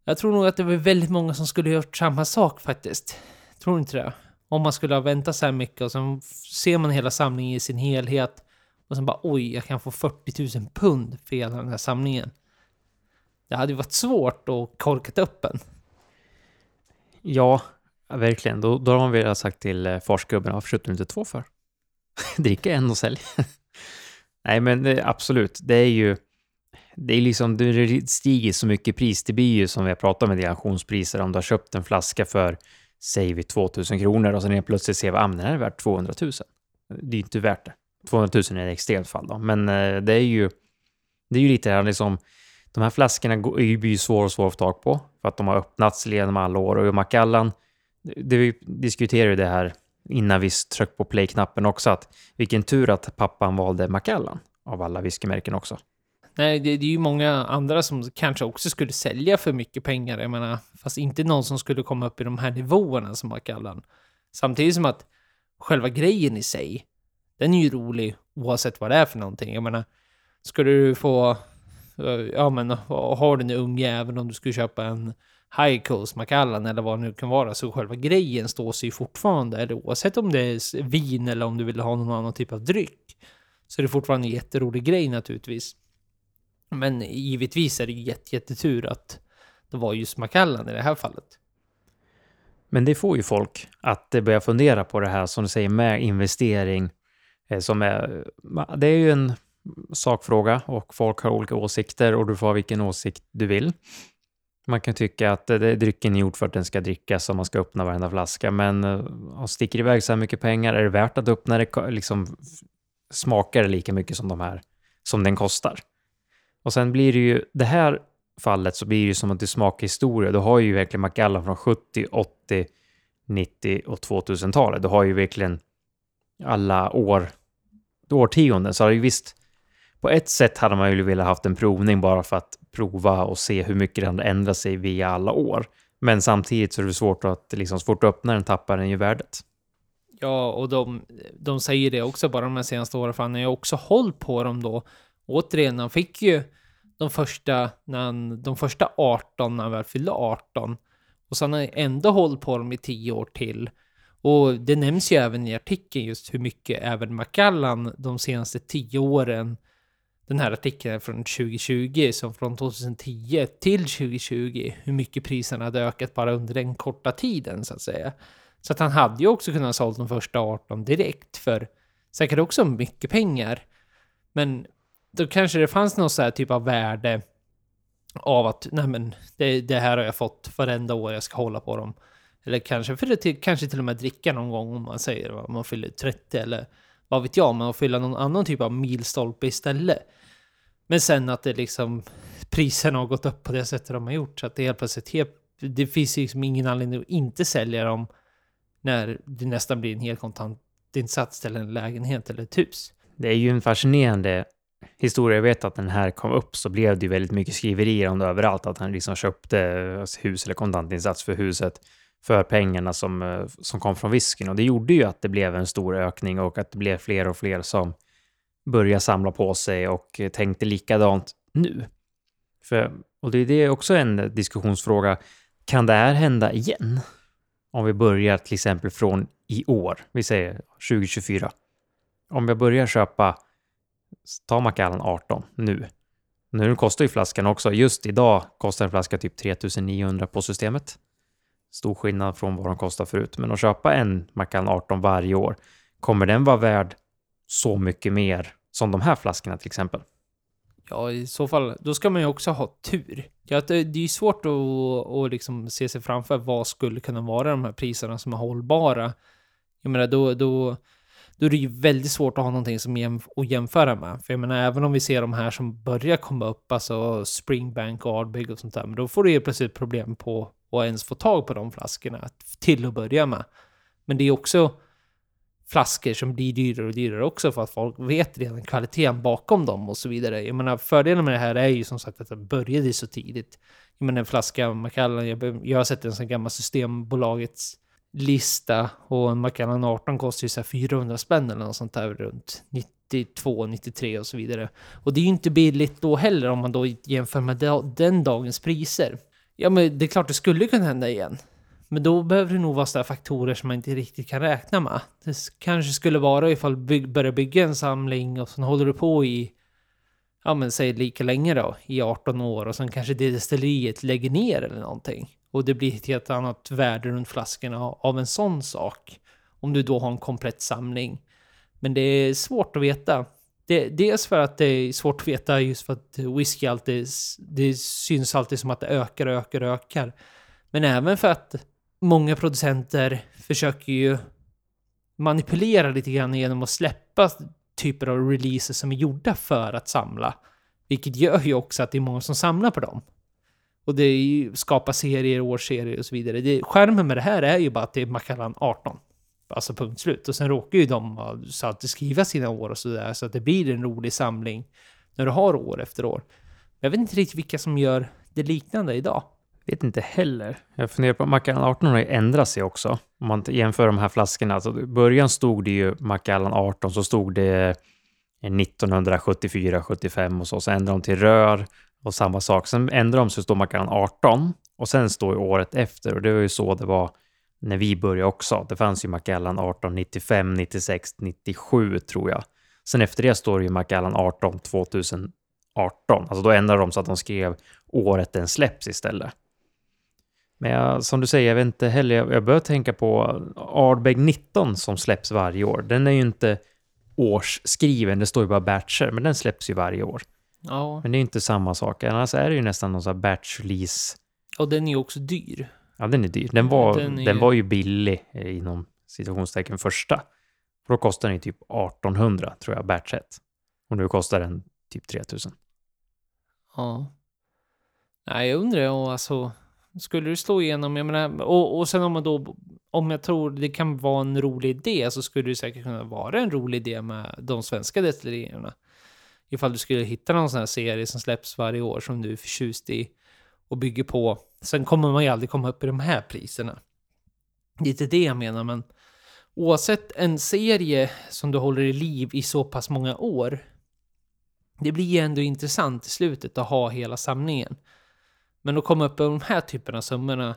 Jag tror nog att det var väldigt många som skulle gjort samma sak faktiskt. Tror inte det? Om man skulle ha väntat så här mycket och sen ser man hela samlingen i sin helhet och sen bara oj, jag kan få 40 000 pund för hela den här samlingen. Det hade ju varit svårt att korkat upp en. Ja, verkligen. Då, då har man velat sagt till eh, farsgubben, varför köpte du inte två för? Dricka en och sälj. Nej, men det, absolut, det är ju... Det är liksom, det stiger så mycket pris. Det blir ju som vi har pratat med auktionspriser, om du har köpt en flaska för, säger vi 2000 kronor och sen helt plötsligt ser vi att ah, den här är värt 200 000. Det är inte värt det. 200 000 är ett extremt fall då, men eh, det är ju... Det är ju lite här liksom de här flaskorna blir ju svåra och svåra att få tag på för att de har öppnats genom alla år. Och Macallan, det vi diskuterade det här innan vi tryckte på play-knappen också, att vilken tur att pappan valde Macallan av alla whiskymärken också. Nej, det, det, är ju många andra som kanske också skulle sälja för mycket pengar, jag menar, fast inte någon som skulle komma upp i de här nivåerna som Macallan. Samtidigt som att själva grejen i sig, den är ju rolig oavsett vad det är för någonting. Jag menar, skulle du få Eh, ja men eh, har du en ung jävel om du skulle köpa en High Coast Macallan eller vad det nu kan vara, så själva grejen står sig fortfarande, eller oavsett om det är vin eller om du vill ha någon annan typ av dryck, så är det fortfarande en jätterolig grej naturligtvis. Men givetvis är det jätte, jättetur att det var just Macallan i det här fallet. Men det får ju folk att eh, börja fundera på det här som du säger med investering, som är, det är ju en sakfråga och folk har olika åsikter och du får ha vilken åsikt du vill. Man kan tycka att det, drycken är gjord för att den ska drickas och man ska öppna varenda flaska, men eh, och sticker iväg så här mycket pengar, är det värt att öppna det? Liksom, smakar det lika mycket som de här, som den kostar? Och sen blir det ju, det här fallet så blir det ju som att du smakar historia. Du har ju verkligen Macallan från 70, 80, 90 och 2000-talet. Du har ju verkligen alla år, årtionden. Så har ju visst på ett sätt hade man ju velat haft en provning bara för att prova och se hur mycket den ändrar sig via alla år. Men samtidigt så är det svårt att, liksom, så fort du öppnar den tappar den ju värdet. Ja, och de, de säger det också bara de här senaste åren, för han har ju också hållit på dem då. Återigen, han fick ju de första, när han, de första 18 när han väl fyllde 18. Och sen har han ändå hållit på dem i 10 år till. Och det nämns ju även i artikeln just hur mycket även Macallan de senaste 10 åren den här artikeln från 2020, som från 2010 till 2020, hur mycket priserna hade ökat bara under den korta tiden så att säga. Så att han hade ju också kunnat sålt de första 18 direkt för säkert också mycket pengar. Men då kanske det fanns någon så här typ av värde av att nej men det, det här har jag fått varenda år jag ska hålla på dem. Eller kanske för det till, kanske till och med dricka någon gång om man säger om man fyller 30 eller vad vet jag, men att fylla någon annan typ av milstolpe istället. Men sen att det liksom priserna har gått upp på det sättet de har gjort så att det helt plötsligt helt, det finns liksom ingen anledning att inte sälja dem när det nästan blir en hel kontantinsats till en lägenhet eller ett hus. Det är ju en fascinerande historia. Jag vet att den här kom upp så blev det ju väldigt mycket skriverier om det överallt, att han liksom köpte alltså, hus eller kontantinsats för huset för pengarna som, eh, som kom från whiskyn. Och det gjorde ju att det blev en stor ökning och att det blev fler och fler som börja samla på sig och eh, tänkte likadant nu. För, och det är också en diskussionsfråga. Kan det här hända igen? Om vi börjar till exempel från i år, vi säger 2024. Om jag börjar köpa, ta Macallan 18 nu. Nu kostar ju flaskan också, just idag kostar en flaska typ 3900 på systemet. Stor skillnad från vad de kostar förut, men att köpa en Macallan 18 varje år kommer den vara värd så mycket mer som de här flaskorna till exempel? Ja, i så fall, då ska man ju också ha tur. Ja, det, eh, det är ju svårt att, att liksom se sig framför vad skulle kunna vara de här priserna som är hållbara. Jag menar, då, då, då är det ju väldigt svårt att ha någonting som jämf att jämföra med. För jag menar, även om vi ser de här som börjar komma upp, alltså Springbank och Ardbeg och sånt där, men då får du ju plötsligt problem på att ens få tag på de flaskorna till att börja med. Men det är också flaskor som blir dyrare och dyrare också för att folk vet redan kvaliteten bakom dem och så vidare. Jag menar, fördelen med det här är ju som sagt att det började så tidigt. Jag menar en flaska Macallan, jag, jag har sett en sån gammal Systembolagets lista och en Macallan 18 kostar ju så 400 spänn eller något sånt där runt 92, 93 och så vidare. Och det är ju inte billigt då heller om man då jämför med den dagens priser. Ja, men det är klart det skulle kunna hända igen. Men då behöver det nog vara sådana faktorer som man inte riktigt kan räkna med. Det kanske skulle vara ifall du bygg, börjar bygga en samling och sen håller du på i, ja men säg lika länge då, i 18 år och sen kanske det destilleriet lägger ner eller någonting. Och det blir ett helt annat värde runt flaskorna av en sån sak. Om du då har en komplett samling. Men det är svårt att veta. Det, dels för att det är svårt att veta just för att whisky alltid, det syns alltid som att det ökar, och ökar, och ökar. Men även för att många producenter försöker ju manipulera lite grann genom att släppa typer av releases som är gjorda för att samla. Vilket gör ju också att det är många som samlar på dem. Och det är ju skapa serier, årsserier och så vidare. Det, skärmen med det här är ju bara att det är Macallan 18. Alltså punkt slut. Och sen råkar ju de alltid skriva sina år och sådär så att det blir en rolig samling när du har år efter år. Jag vet inte riktigt vilka som gör det liknande idag. Vet inte heller. Jag funderar på, Macallan 18 har ju ändrat sig också. Om man jämför de här flaskorna. Alltså, I början stod det ju Macallan 18, så stod det eh, 1974, 75 och så. Sen ändrade de till rör och samma sak. Sen ändrade de så står Macallan 18 och sen står ju året efter och det var ju så det var när vi började också. Det fanns ju Macallan 18 95, 96, 97 tror jag. Sen efter det står det ju Macallan 18 2018. Alltså då ändrade de så att de skrev året den släpps istället. Men jag, som du säger, jag vet inte heller, jag, jag börjar tänka på Ardbeg 19 som släpps varje år. Den är ju inte årsskriven, det står ju bara batcher, men den släpps ju varje år. Ja. Men det är inte samma sak, annars är det ju nästan någon sån här batch release. Och den är ju också dyr. Ja, den är dyr. Den var, Den är den ju- var ju billig eh, inom situationstecken första. För då kostar den ju typ 1800 tror jag, batch 1. Och nu kostar den typ 3000. Ja. Nej, jag undrar om alltså, skulle du slå igenom, jag menar, och, och sen om man då, om jag tror det kan vara en rolig idé, så skulle det säkert kunna vara en rolig idé med de svenska destillerierna. Ifall du skulle hitta någon sån här serie som släpps varje år som du är förtjust i och bygger på. Sen kommer man ju aldrig komma upp i de här priserna. Det är inte det jag menar, men oavsett en serie som du håller i liv i så pass många år, det blir ju ändå intressant i slutet att ha hela samlingen. Men att komma upp i de här typerna av summorna,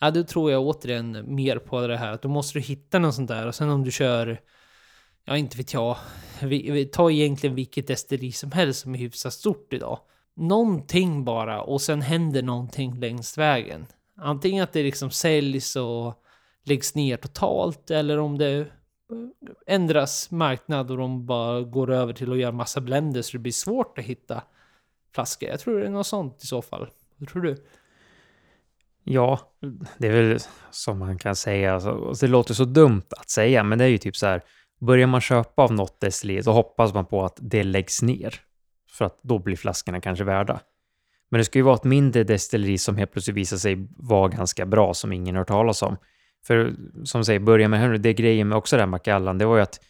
ja då tror jag återigen mer på det här att då måste du hitta någon sån där och sen om du kör, ja inte vet jag, vi, vi tar egentligen vilket destilleri som helst som är hyfsat stort idag. Någonting bara och sen händer någonting längs vägen. Antingen att det liksom säljs och läggs ner totalt eller om det ändras marknad och de bara går över till att göra massa blender så det blir svårt att hitta flaskor. Jag tror det är något sånt i så fall. Vad tror du? Ja, det är väl som man kan säga. Alltså, alltså, det låter så dumt att säga, men det är ju typ så här. Börjar man köpa av något destilleri så hoppas man på att det läggs ner. För att då blir flaskorna kanske värda. Men det ska ju vara ett mindre destilleri som helt plötsligt visar sig vara ganska bra, som ingen har hört talas om. För som säger, börja med Henry, det grejen med också den här Macallan, det var ju att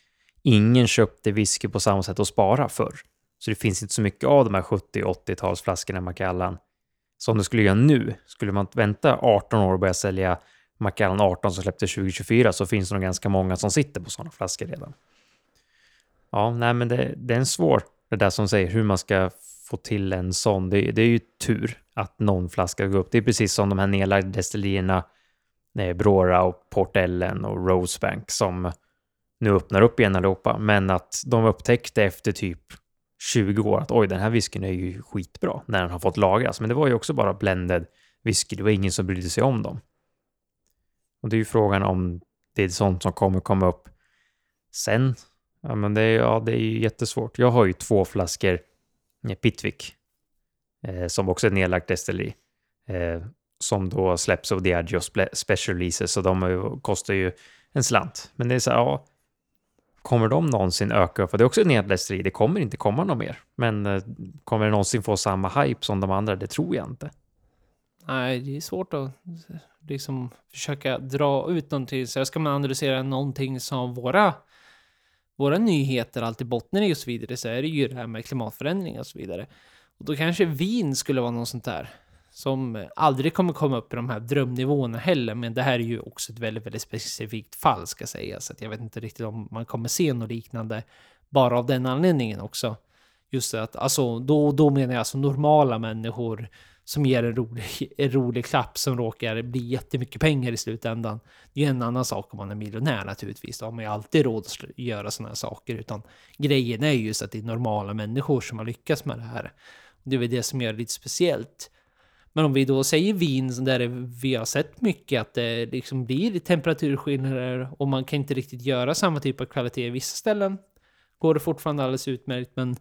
ingen köpte whisky på samma sätt att spara förr. Så det finns inte så mycket av de här 70 80-talsflaskorna Macallan som det skulle göra nu. Skulle man vänta 18 år och börja sälja Macallan 18 som släppte 2024 så finns det nog ganska många som sitter på sådana flaskor redan. Ja, nej men det, det är en svår, det där som säger hur man ska få till en sån. Det, det är ju tur att någon flaska går upp. Det är precis som de här nedlagda destillerierna, eh, Brora och Port Ellen och Rosebank som nu öppnar upp igen allihopa. Men att de upptäckte efter typ 20 år att oj, den här whiskyn är ju skitbra när den har fått lagras. Men det var ju också bara blended whisky. Det var ingen som brydde sig om dem. Och det är ju frågan om det är sånt som kommer komma upp Sen, ja men det är, ja, det är ju jättesvårt. Jag har ju två flaskor eh, Pitwick, eh, som också är nedlagt destilleri, eh, som då släpps av Diageo Special Releases, så de kostar ju en slant. Men det är så här, ja, kommer de någonsin öka? För det är också ett nedlagt det kommer inte komma något mer. Men eh, kommer det någonsin få samma hype som de andra? Det tror jag inte. Nej, det är svårt att eh, liksom försöka dra ut någonting. Så ska man analysera någonting som våra, våra nyheter alltid bottnar i och så vidare, så är det ju det här med klimatförändringar och så vidare. Och då kanske vin skulle vara något sånt där som aldrig kommer komma upp i de här drömnivåerna heller. Men det här är ju också ett väldigt, väldigt specifikt fall ska sägas. Så att jag vet inte riktigt om man kommer se något liknande bara av den anledningen också. Just det att, alltså, då, då menar jag alltså normala människor som ger en rolig, en rolig klapp som råkar bli jättemycket pengar i slutändan. Det är ju en annan sak om man är miljonär naturligtvis. Då har man ju alltid råd att göra sådana här saker. Utan grejen är ju just att det är normala människor som har lyckats med det här. Det är väl det som gör det lite speciellt. Men om vi då säger vin där vi har sett mycket att det liksom blir temperaturskillnader och man kan inte riktigt göra samma typ av kvalitet i vissa ställen. Går det fortfarande alldeles utmärkt men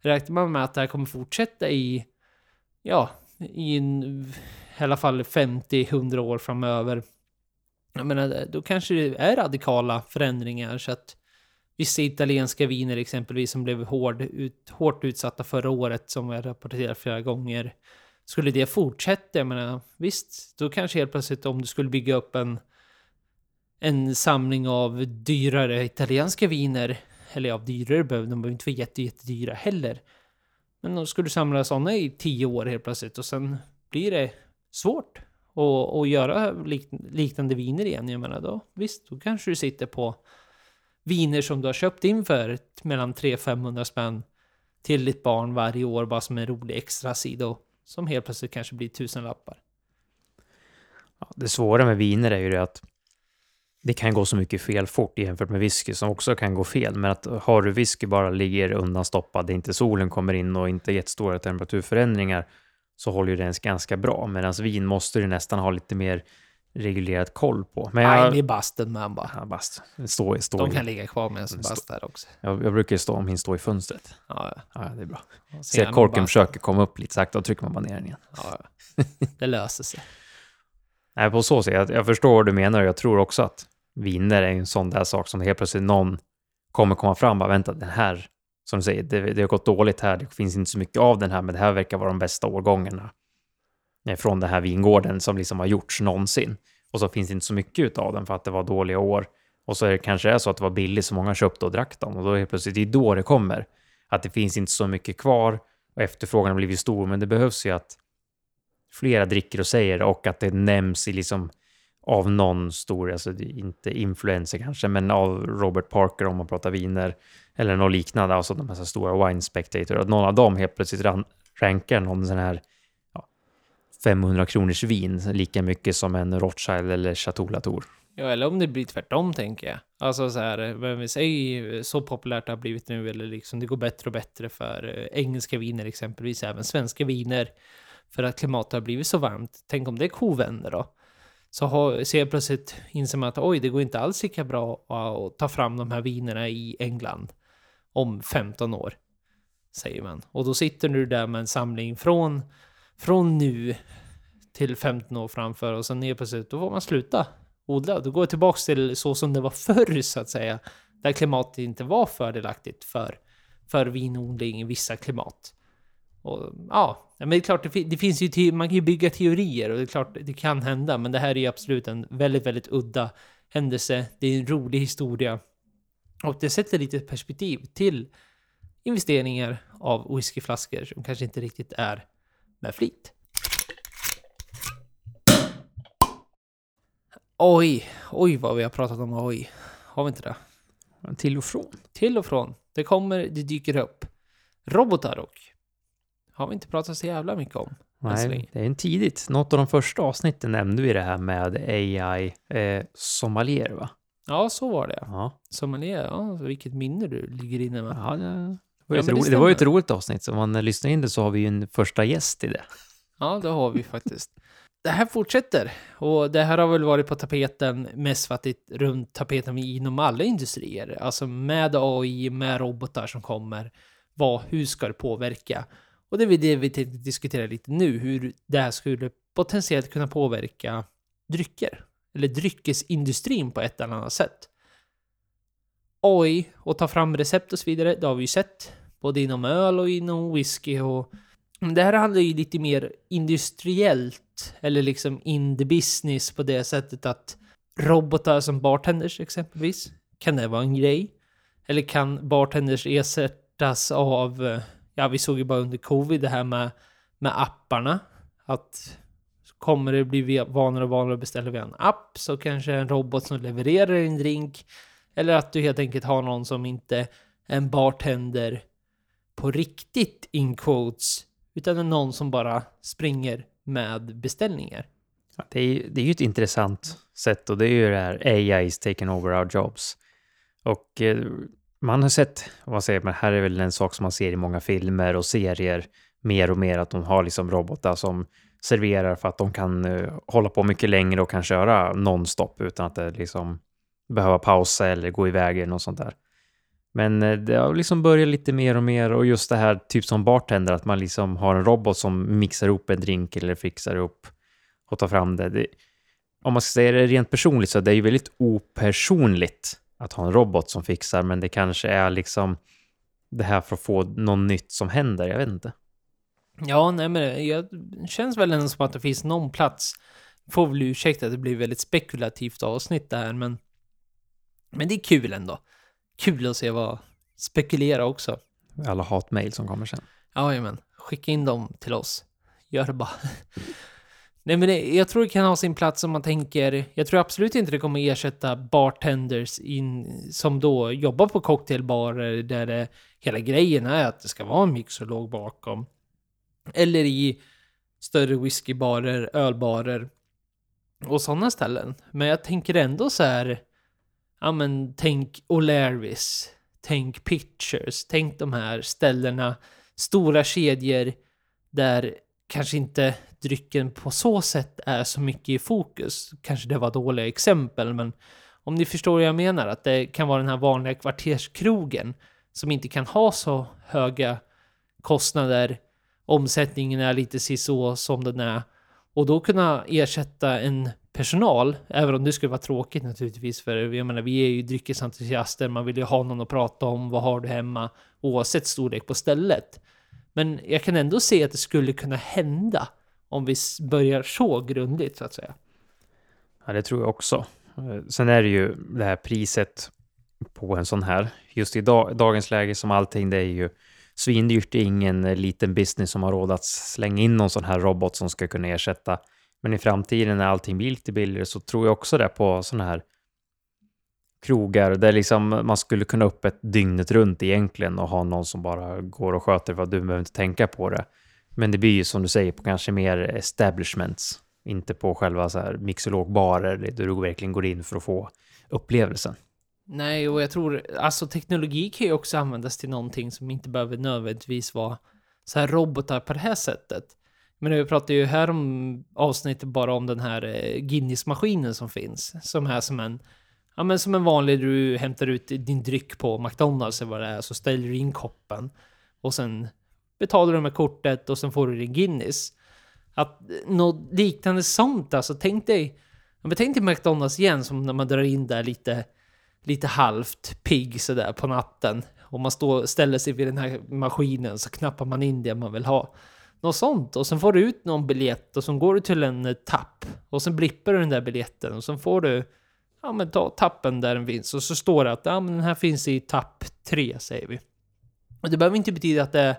räknar man med att det här kommer fortsätta i ja, i, en, i alla fall 50-100 år framöver. Jag menar, då kanske det är radikala förändringar så att vissa italienska viner exempelvis som blev hård, ut, hårt utsatta förra året som vi har rapporterat flera gånger. Skulle det fortsätta, jag menar visst, då kanske helt plötsligt om du skulle bygga upp en en samling av dyrare italienska viner, eller ja, dyrare behöver de behöver inte vara jätte, jättedyra heller. Men då skulle du samla sådana i tio år helt plötsligt och sen blir det svårt att, att göra liknande viner igen. Jag menar då, visst, då kanske du sitter på viner som du har köpt in för mellan 300-500 spänn till ditt barn varje år bara som en rolig extra sida som helt plötsligt kanske blir tusen lappar. Ja, det svåra med viner är ju det att det kan gå så mycket fel fort jämfört med whisky som också kan gå fel. Men att har du whisky bara ligger undanstoppad, inte solen kommer in och inte jättestora temperaturförändringar så håller ju den ganska bra. Medan vin måste du nästan ha lite mer reglerat koll på. Men jag, Nej, det är basten med bara. Ja, bast. Stå, stå De kan ligga kvar med en bast där också. Jag, jag brukar stå om hin stå i fönstret. Ja, ja. ja det är bra. Se att korken försöker komma upp lite sakta, då trycker man bara ner den igen. Ja, det löser sig. Nej, på så sätt. Jag, jag förstår vad du menar och jag tror också att viner är en sån där sak som helt plötsligt någon kommer komma fram och vänta, den här, som du säger, det, det har gått dåligt här, det finns inte så mycket av den här, men det här verkar vara de bästa årgångarna Eh, från den här vingården som liksom har gjorts någonsin. Och så finns det inte så mycket av den för att det var dåliga år. Och så är det kanske är så att det var billigt så många köpte och drack dem. Och då är det plötsligt, det är då det kommer. Att det finns inte så mycket kvar och efterfrågan har blivit stor. Men det behövs ju att flera dricker och säger och att det nämns i liksom av någon stor, alltså inte influencer kanske, men av Robert Parker om man pratar viner eller något liknande, alltså de här stora wine spectator, att någon av dem helt plötsligt rankar någon sån här 500 kronors vin lika mycket som en Rothschild eller Chateau Latour. Ja, eller om det blir tvärtom tänker jag. Alltså så här, vem vi säger så populärt det har blivit nu, eller liksom det går bättre och bättre för eh, engelska viner exempelvis, även svenska viner, för att klimatet har blivit så varmt. Tänk om det är kovänder då? så har, ser jag plötsligt inser man att oj, det går inte alls lika bra att ta fram de här vinerna i England om 15 år, säger man. Och då sitter du där med en samling från, från nu till 15 år framför och sen ner plötsligt, då får man sluta odla. Då går jag tillbaks till så som det var förr, så att säga, där klimatet inte var fördelaktigt för, för vinodling i vissa klimat. Och ja, men det är klart, det, det finns ju man kan ju bygga teorier och det är klart det kan hända, men det här är ju absolut en väldigt, väldigt udda händelse. Det är en rolig historia och det sätter lite perspektiv till investeringar av whiskyflaskor som kanske inte riktigt är med flit. Oj, oj vad vi har pratat om oj. Har vi inte det? Till och från. Till och från. Det kommer, det dyker upp. Robotar och har vi inte pratat så jävla mycket om. Nej, det är en tidigt. Något av de första avsnitten nämnde vi det här med AI eh, sommelier, va? Ja, så var det. Ja. Sommelier, ja, vilket minne du ligger inne med. Ja, det var, ja, roligt, det, det var ju ett roligt avsnitt, så om man lyssnar in det så har vi ju en första gäst i det. Ja, det har vi faktiskt. det här fortsätter. Och det här har väl varit på tapeten mest för att det är runt tapeten inom alla industrier. Alltså med AI, med robotar som kommer. Vad, hur ska det påverka? Och det är det vi tänkte diskutera lite nu, hur det här skulle potentiellt kunna påverka drycker. Eller dryckesindustrin på ett eller annat sätt. AI och ta fram recept och så vidare, det har vi ju sett. Både inom öl och inom whisky och... Det här handlar ju lite mer industriellt, eller liksom in the business på det sättet att robotar som bartenders exempelvis, kan det vara en grej? Eller kan bartenders ersättas av, eh, ja vi såg ju bara under covid det här med, med apparna, att kommer det bli vanligare och vanligare att beställa via en app så kanske en robot som levererar en drink eller att du helt enkelt har någon som inte är en bartender på riktigt in quotes utan är någon som bara springer med beställningar. Det är, det är ju ett intressant sätt och det är ju det här AI is taking over our jobs. Och eh, man har sett, vad säger man, här är väl en sak som man ser i många filmer och serier mer och mer att de har liksom robotar som serverar för att de kan uh, hålla på mycket längre och kan köra nonstop utan att det liksom behöva pausa eller gå iväg eller något sånt där. Men eh, det har liksom börjat lite mer och mer och just det här typ som bartender att man liksom har en robot som mixar ihop en drink eller fixar upp och tar fram det. det om man ska säga det rent personligt så är det ju väldigt opersonligt att ha en robot som fixar, men det kanske är liksom det här för att få något nytt som händer. Jag vet inte. Ja, nej men det känns väl ändå som att det finns någon plats. Får väl ursäkta att det blir väldigt spekulativt avsnitt där, men... Men det är kul ändå. Kul att se vad... Spekulera också. Alla hatmejl som kommer sen. Jajamän. Skicka in dem till oss. Gör det bara. Nej men det, jag tror det kan ha sin plats om man tänker, jag tror absolut inte det kommer ersätta bartenders in, som då jobbar på cocktailbarer där det, hela grejen är att det ska vara en mixolog bakom. Eller i större whiskybarer, ölbarer och sådana ställen. Men jag tänker ändå så här, ja men tänk O'Larrys, tänk Pictures, tänk de här ställena, stora kedjor där kanske inte drycken på så sätt är så mycket i fokus. Kanske det var dåliga exempel, men om ni förstår vad jag menar, att det kan vara den här vanliga kvarterskrogen som inte kan ha så höga kostnader omsättningen är lite så som den är. Och då kunna ersätta en personal, även om det skulle vara tråkigt naturligtvis, för jag menar, vi är ju dryckesentusiaster, man vill ju ha någon att prata om, vad har du hemma, oavsett storlek på stället. Men jag kan ändå se att det skulle kunna hända om vi börjar så grundligt, så att säga. Ja, det tror jag också. Eh, sen är det ju det här priset på en sån här. Just i dag, dagens läge som allting, det är ju svindyrt. Det är ingen eh, liten business som har råd att slänga in någon sån här robot som ska kunna ersätta. Men i framtiden när allting blir lite billigare så tror jag också det på såna här krogar där liksom man skulle kunna upp ett dygnet runt egentligen och ha någon som bara går och sköter vad du behöver inte tänka på det. Men det blir ju som du säger på kanske mer establishments, inte på själva så här mixologbarer där du verkligen går in för att få upplevelsen. Nej, och jag tror, alltså teknologi kan ju också användas till någonting som inte behöver nödvändigtvis vara så här robotar på det här sättet. Men vi pratar ju här om avsnittet bara om den här eh, Guinness-maskinen som finns, som är som en, ja men som en vanlig, du hämtar ut din dryck på McDonalds eller vad det är, så ställer du in koppen och sen betalar du med kortet och sen får du din Guinness. Att eh, något liknande sånt alltså, tänk dig, men tänk dig McDonalds igen som när man drar in där lite lite halvt pigg sådär på natten. Och man står, ställer sig vid den här maskinen så knappar man in det man vill ha. Något sånt. Och sen får du ut någon biljett och så går du till en eh, tapp. Och sen blippar du den där biljetten och sen får du ja men ta tappen där den finns. Och så står det att ja men den här finns i tapp 3 säger vi. Och det behöver inte betyda att det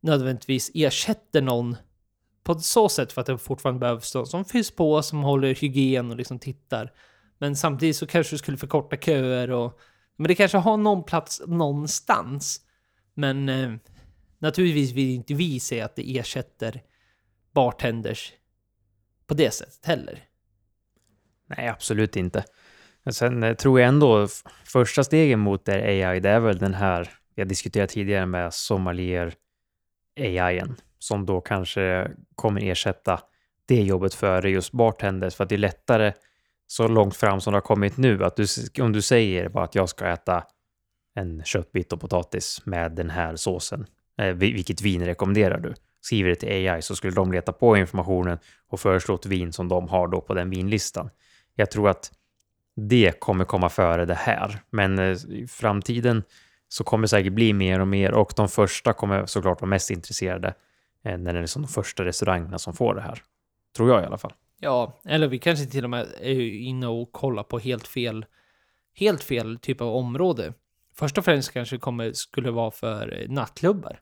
nödvändigtvis ersätter någon på så sätt för att det fortfarande behövs någon som fylls på, som håller hygien och liksom tittar. Men samtidigt så kanske du skulle förkorta köer och... Men det kanske har någon plats någonstans. Men eh, naturligtvis vill inte vi se att det ersätter bartenders på det sättet heller. Nej, absolut inte. Men sen eh, tror jag ändå första stegen mot det AI, det är väl den här jag diskuterat tidigare med sommelier AI som då kanske kommer ersätta det jobbet före just bartenders för att det är lättare så långt fram som det har kommit nu att du, om du säger bara att jag ska äta en köttbit och potatis med den här såsen, eh, vilket vin rekommenderar du? Skriver det till AI så skulle de leta på informationen och föreslå ett vin som de har då på den vinlistan. Jag tror att det kommer komma före det här, men eh, i framtiden så kommer det säkert bli mer och mer och de första kommer såklart vara mest intresserade eh, när det är liksom de första restaurangerna som får det här. Tror jag i alla fall. Ja, eller vi kanske till och med är inne och kollar på helt fel, helt fel typ av område. Först och främst kanske kommer, skulle vara för eh, nattklubbar.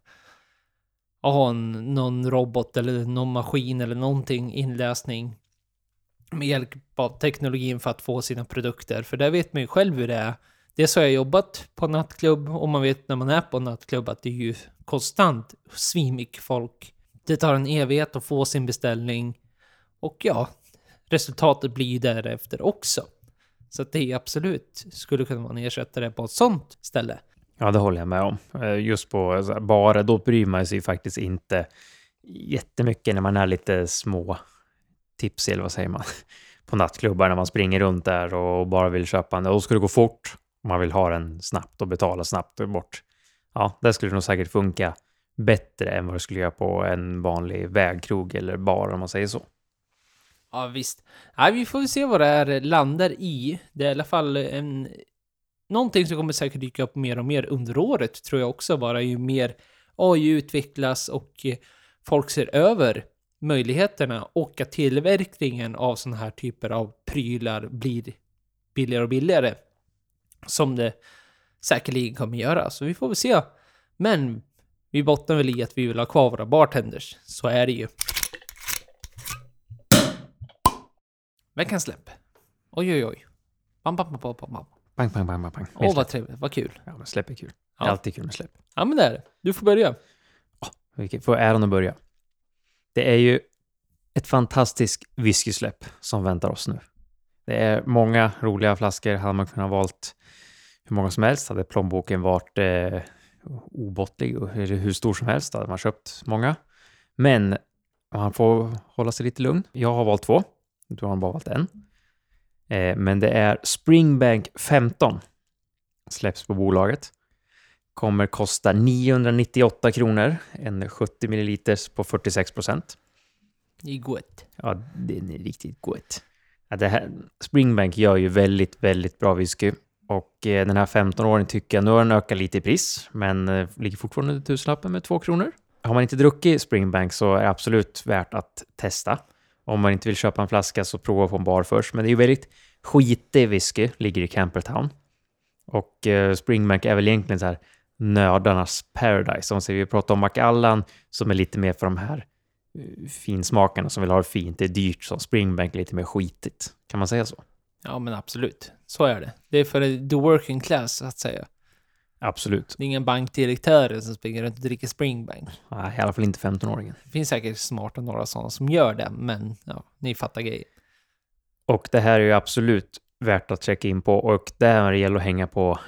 Att ha en, någon robot eller någon maskin eller någonting, inläsning med hjälp av teknologin för att få sina produkter. För där vet man ju själv hur det är. Dels har jag jobbat på nattklubb och man vet när man är på nattklubb att det är ju konstant svinmycket folk. Det tar en evighet att få sin beställning och ja, resultatet blir ju därefter också. Så att det absolut skulle kunna vara en ersättare på ett sånt ställe. Ja, det håller jag med om. Eh, just på alltså, barer, då bryr man sig faktiskt inte jättemycket när man är lite små tipsig, eller vad säger man, på nattklubbar när man springer runt där och bara vill köpa en. Då ska det gå fort. Man vill ha den snabbt och betala snabbt och bort. Ja, det skulle nog säkert funka bättre än vad det skulle göra på en vanlig vägkrog eller bar om man säger så. Ja, visst. Nej, vi får se vad det här landar i. Det är i alla fall en... Någonting som kommer säkert dyka upp mer och mer under året, tror jag också, bara ju mer AI utvecklas och eh, folk ser över möjligheterna och att tillverkningen av sådana här typer av prylar blir billigare och billigare. Som det säkerligen kommer göra, så vi får väl se. Men vi bottnar väl i att vi vill ha kvar våra bartenders. Så är det ju. Veckans släpp. Oj, oj, oj. Bam, bam, bam, bam, bam. Pang, pang, pang, pang, pang. Åh, vad trevligt. Vad kul. Ja, men släpp är kul. Det är alltid kul med släpp. Ja, men det är det. Du får börja. Vilket får äran att börja. Det är ju ett fantastiskt whiskysläpp som väntar oss nu. Det är många roliga flaskor. Hade man kunnat valt hur många som helst hade plånboken varit eh, obottlig, eller hur stor som helst hade man köpt många. Men man får hålla sig lite lugn. Jag har valt två. Du har bara valt en. Eh, men det är Springbank 15. Släpps på bolaget. Kommer kosta 998 kronor. En 70 milliliters på 46 procent. Det är gott. Ja, den är riktigt gott. Ja, det här, Springbank gör ju väldigt, väldigt bra whisky. Och eh, den här 15-åringen tycker jag, nu har den ökat lite i pris, men eh, ligger fortfarande under tusenlappen med två kronor. Har man inte druckit Springbank så är det absolut värt att testa. Om man inte vill köpa en flaska så prova på en bar först. Men det är ju väldigt skitig whisky, ligger i Campertown. Och eh, Springbank är väl egentligen så här nördarnas paradise. Om vi pratar om Macallan som är lite mer för de här eh, finsmakarna som vill ha det fint. Det är dyrt, som Springbank lite mer skitigt. Kan man säga så? Ja, men absolut. Så är det. Det är för the working class, så att säga. Absolut. Det är ingen bankdirektörer som springer runt och dricker Springbank. Nej, i alla fall inte 15-åringen. Det finns säkert smarta några sådana som gör det, men ja, ni fattar grejen. Och det här är ju absolut värt att checka in på och det här gäller att hänga på,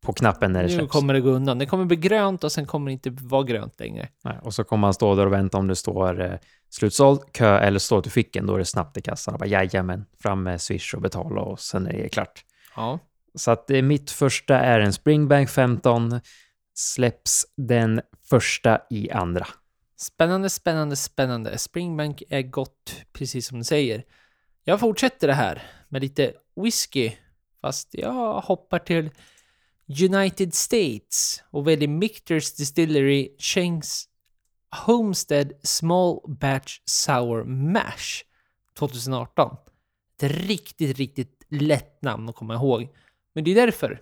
på knappen när det Nu släpps. kommer det gå undan. Det kommer bli grönt och sen kommer det inte vara grönt längre. Nej, och så kommer man stå där och vänta om det står eh, slutsåld, kö eller står att du fick en, då är det snabbt i kassan och bara jajamän, fram med Swish och betala och sen är det klart. Ja. Så att mitt första är en Springbank 15, släpps den första i andra. Spännande, spännande, spännande. Springbank är gott, precis som du säger. Jag fortsätter det här med lite whisky, fast jag hoppar till United States och väljer Mictors Distillery Shanks Homestead Small Batch Sour Mash 2018. Ett riktigt, riktigt lätt namn att komma ihåg. Men det är därför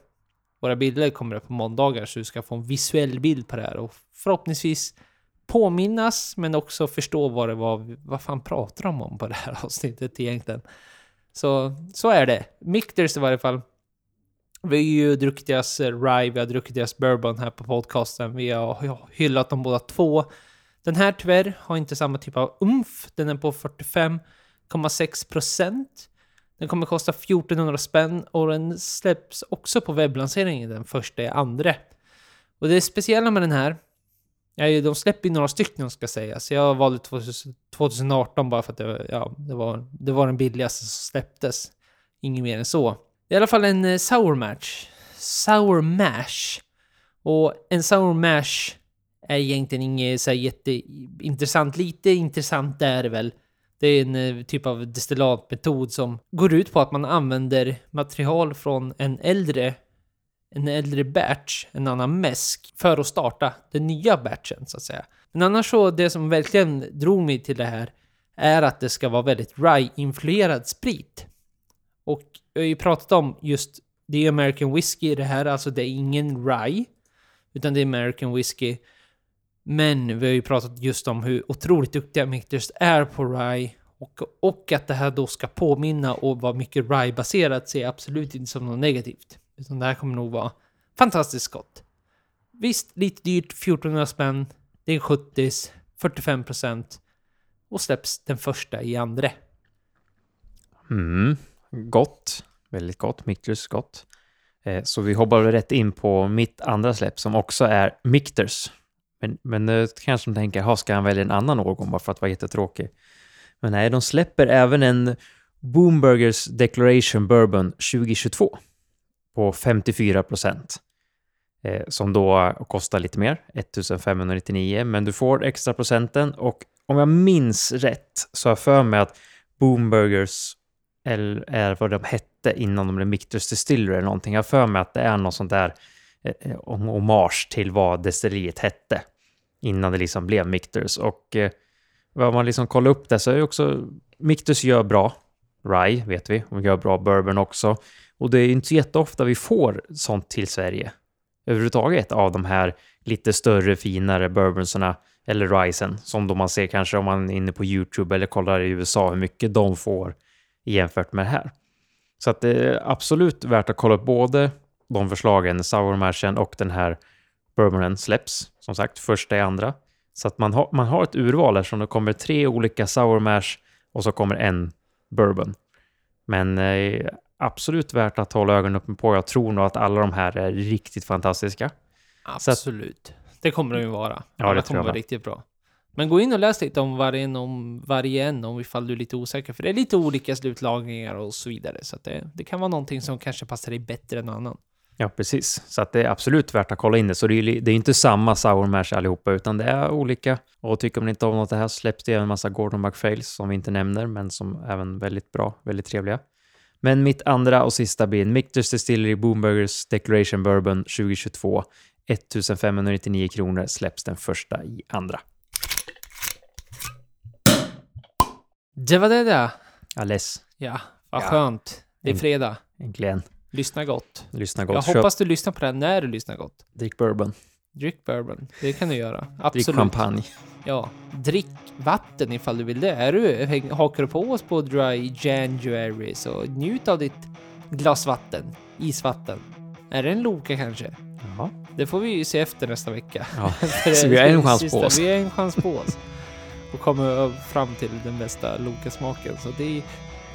våra bilder kommer upp på måndagar så du ska få en visuell bild på det här och förhoppningsvis påminnas men också förstå vad det var, vad fan pratar de om på det här avsnittet egentligen. Så, så är det. Mikters i varje fall. Vi har ju druckit deras eh, rye, vi har druckit deras bourbon här på podcasten. Vi har hyllat dem båda två. Den här tyvärr har inte samma typ av umf. Den är på 45,6 procent. Den kommer kosta 1400 spänn och den släpps också på webblanseringen den första i andra. Och det speciella med den här är ju, de släpper ju några stycken ska sägas. Jag valde 2018 bara för att det, var- ja, det, var, det var den billigaste som släpptes. Inget mer än så. Det är i alla fall en eh, sour match. Sour mash. Och en sour mash är egentligen inget så här jätteintressant. Lite intressant är det väl. Det är en eh, typ av destillatmetod som går ut på att man använder material från en äldre en äldre batch, en annan mäsk, för att starta den nya batchen så att säga. Men annars så, det som verkligen drog mig till det här är att det ska vara väldigt rye-influerad sprit. Och jag har ju pratat om just, det är American Whiskey det här, alltså det är ingen rye, utan det är American Whiskey. Men vi har ju pratat just om hur otroligt duktiga Mictors är på Rai och, och att det här då ska påminna och vara mycket Rai-baserat ser jag absolut inte som något negativt. Utan det här kommer nog vara fantastiskt gott. Visst, lite dyrt, 1400 spänn. Det är en 70 45 procent. Och släpps den första i andra. Mm. Gott. Väldigt gott. Mictors gott. Eh, så vi hoppar väl rätt in på mitt andra släpp som också är Mictors. Men, men nu kanske de tänker, ha ska han välja en annan årgång bara för att vara jättetråkig? Men nej, de släpper även en Boomburgers Declaration Bourbon 2022 på 54 procent. Eh, som då kostar lite mer, 1599, men du får extra procenten och om jag minns rätt så har jag för mig att Boomburgers eller är vad de hette innan de blev Mictors Distillery eller någonting. Jag har för mig att det är något sånt där eh, eh hommage till vad destilleriet hette innan det liksom blev Mictors Och eh, vad man liksom kollar upp det så är ju också Mictors gör bra rye, vet vi. De gör bra bourbon också. Och det är ju inte så jätteofta vi får sånt till Sverige överhuvudtaget av de här lite större, finare bourbonsarna eller risen som då man ser kanske om man är inne på YouTube eller kollar i USA hur mycket de får jämfört med det här. Så att det är absolut värt att kolla upp både de förslagen, sour mashen och den här bourbonen släpps, som sagt, första i andra. Så att man, har man har ett urval eftersom det kommer tre olika sour mash och så kommer en bourbon. Men eh, absolut värt att hålla ögonen uppe på. Jag tror nog att alla de här är riktigt fantastiska. Så att- Absolut. Det kommer de ju vara. Ja, Alla det kommer vara riktigt bra. Men gå in och läs lite om varje en, om varje en, om ifall du är lite osäker. För det är lite olika slutlagringar och så vidare. Så det, det kan vara någonting som kanske passar dig bättre än någon annan. Ja, precis. Så att det är absolut värt att kolla in det. Så det är det är inte samma sour mash allihopa, utan det är olika. Och tycker man inte om något det här släpps det en massa Gordon McFails som vi inte nämner, men som även väldigt bra, väldigt trevliga. Men mitt andra och sista blir en Michters Distillery Boomburgers Declaration Bourbon 2022. 1599 kronor släpps den första i andra. Det var det där. Alles, Ja, vad Ja. skönt. Det är fredag. äntligen. Lyssna gott. Lyssna Jag gott. Köp, hoppas du lyssnar på det här när du lyssnar gott. drick bourbon. Drick bourbon. Det kan du göra. Drick Absolut. champagne. Ja. Drick vatten ifall du vill det. Är du, häng- hakar du på oss på Dry January så njut av ditt glas vatten. Isvatten. Är det en Loka kanske? Ja. Det får vi ju se efter nästa vecka. ja. Så vi har en chans på oss. Vi har en chans på oss. Och kommer fram till den bästa Loka-smaken. Så det är,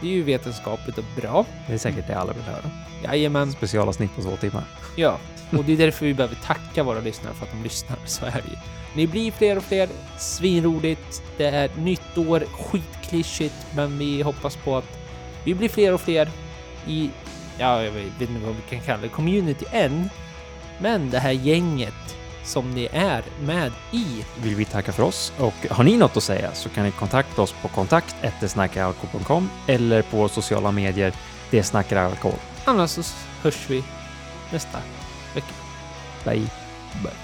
det är ju vetenskapligt och bra. Det är säkert det alla vill höra. Jajamän. Specialavsnitt på två timmar. Ja, och det är därför vi behöver tacka våra lyssnare för att de lyssnar. Så är det ju. Ni blir fler och fler. Svinroligt. Det är nytt år. Skitklyschigt. Men vi hoppas på att vi blir fler och fler i, ja, jag vet inte vad vi kan kalla det, community än. Men det här gänget som ni är med i. vill vi tacka för oss. Och har ni något att säga så kan ni kontakta oss på kontakt eller på sociala medier. Det snackar alkohol. Annars så hörs vi nästa vecka. Bye. Bye.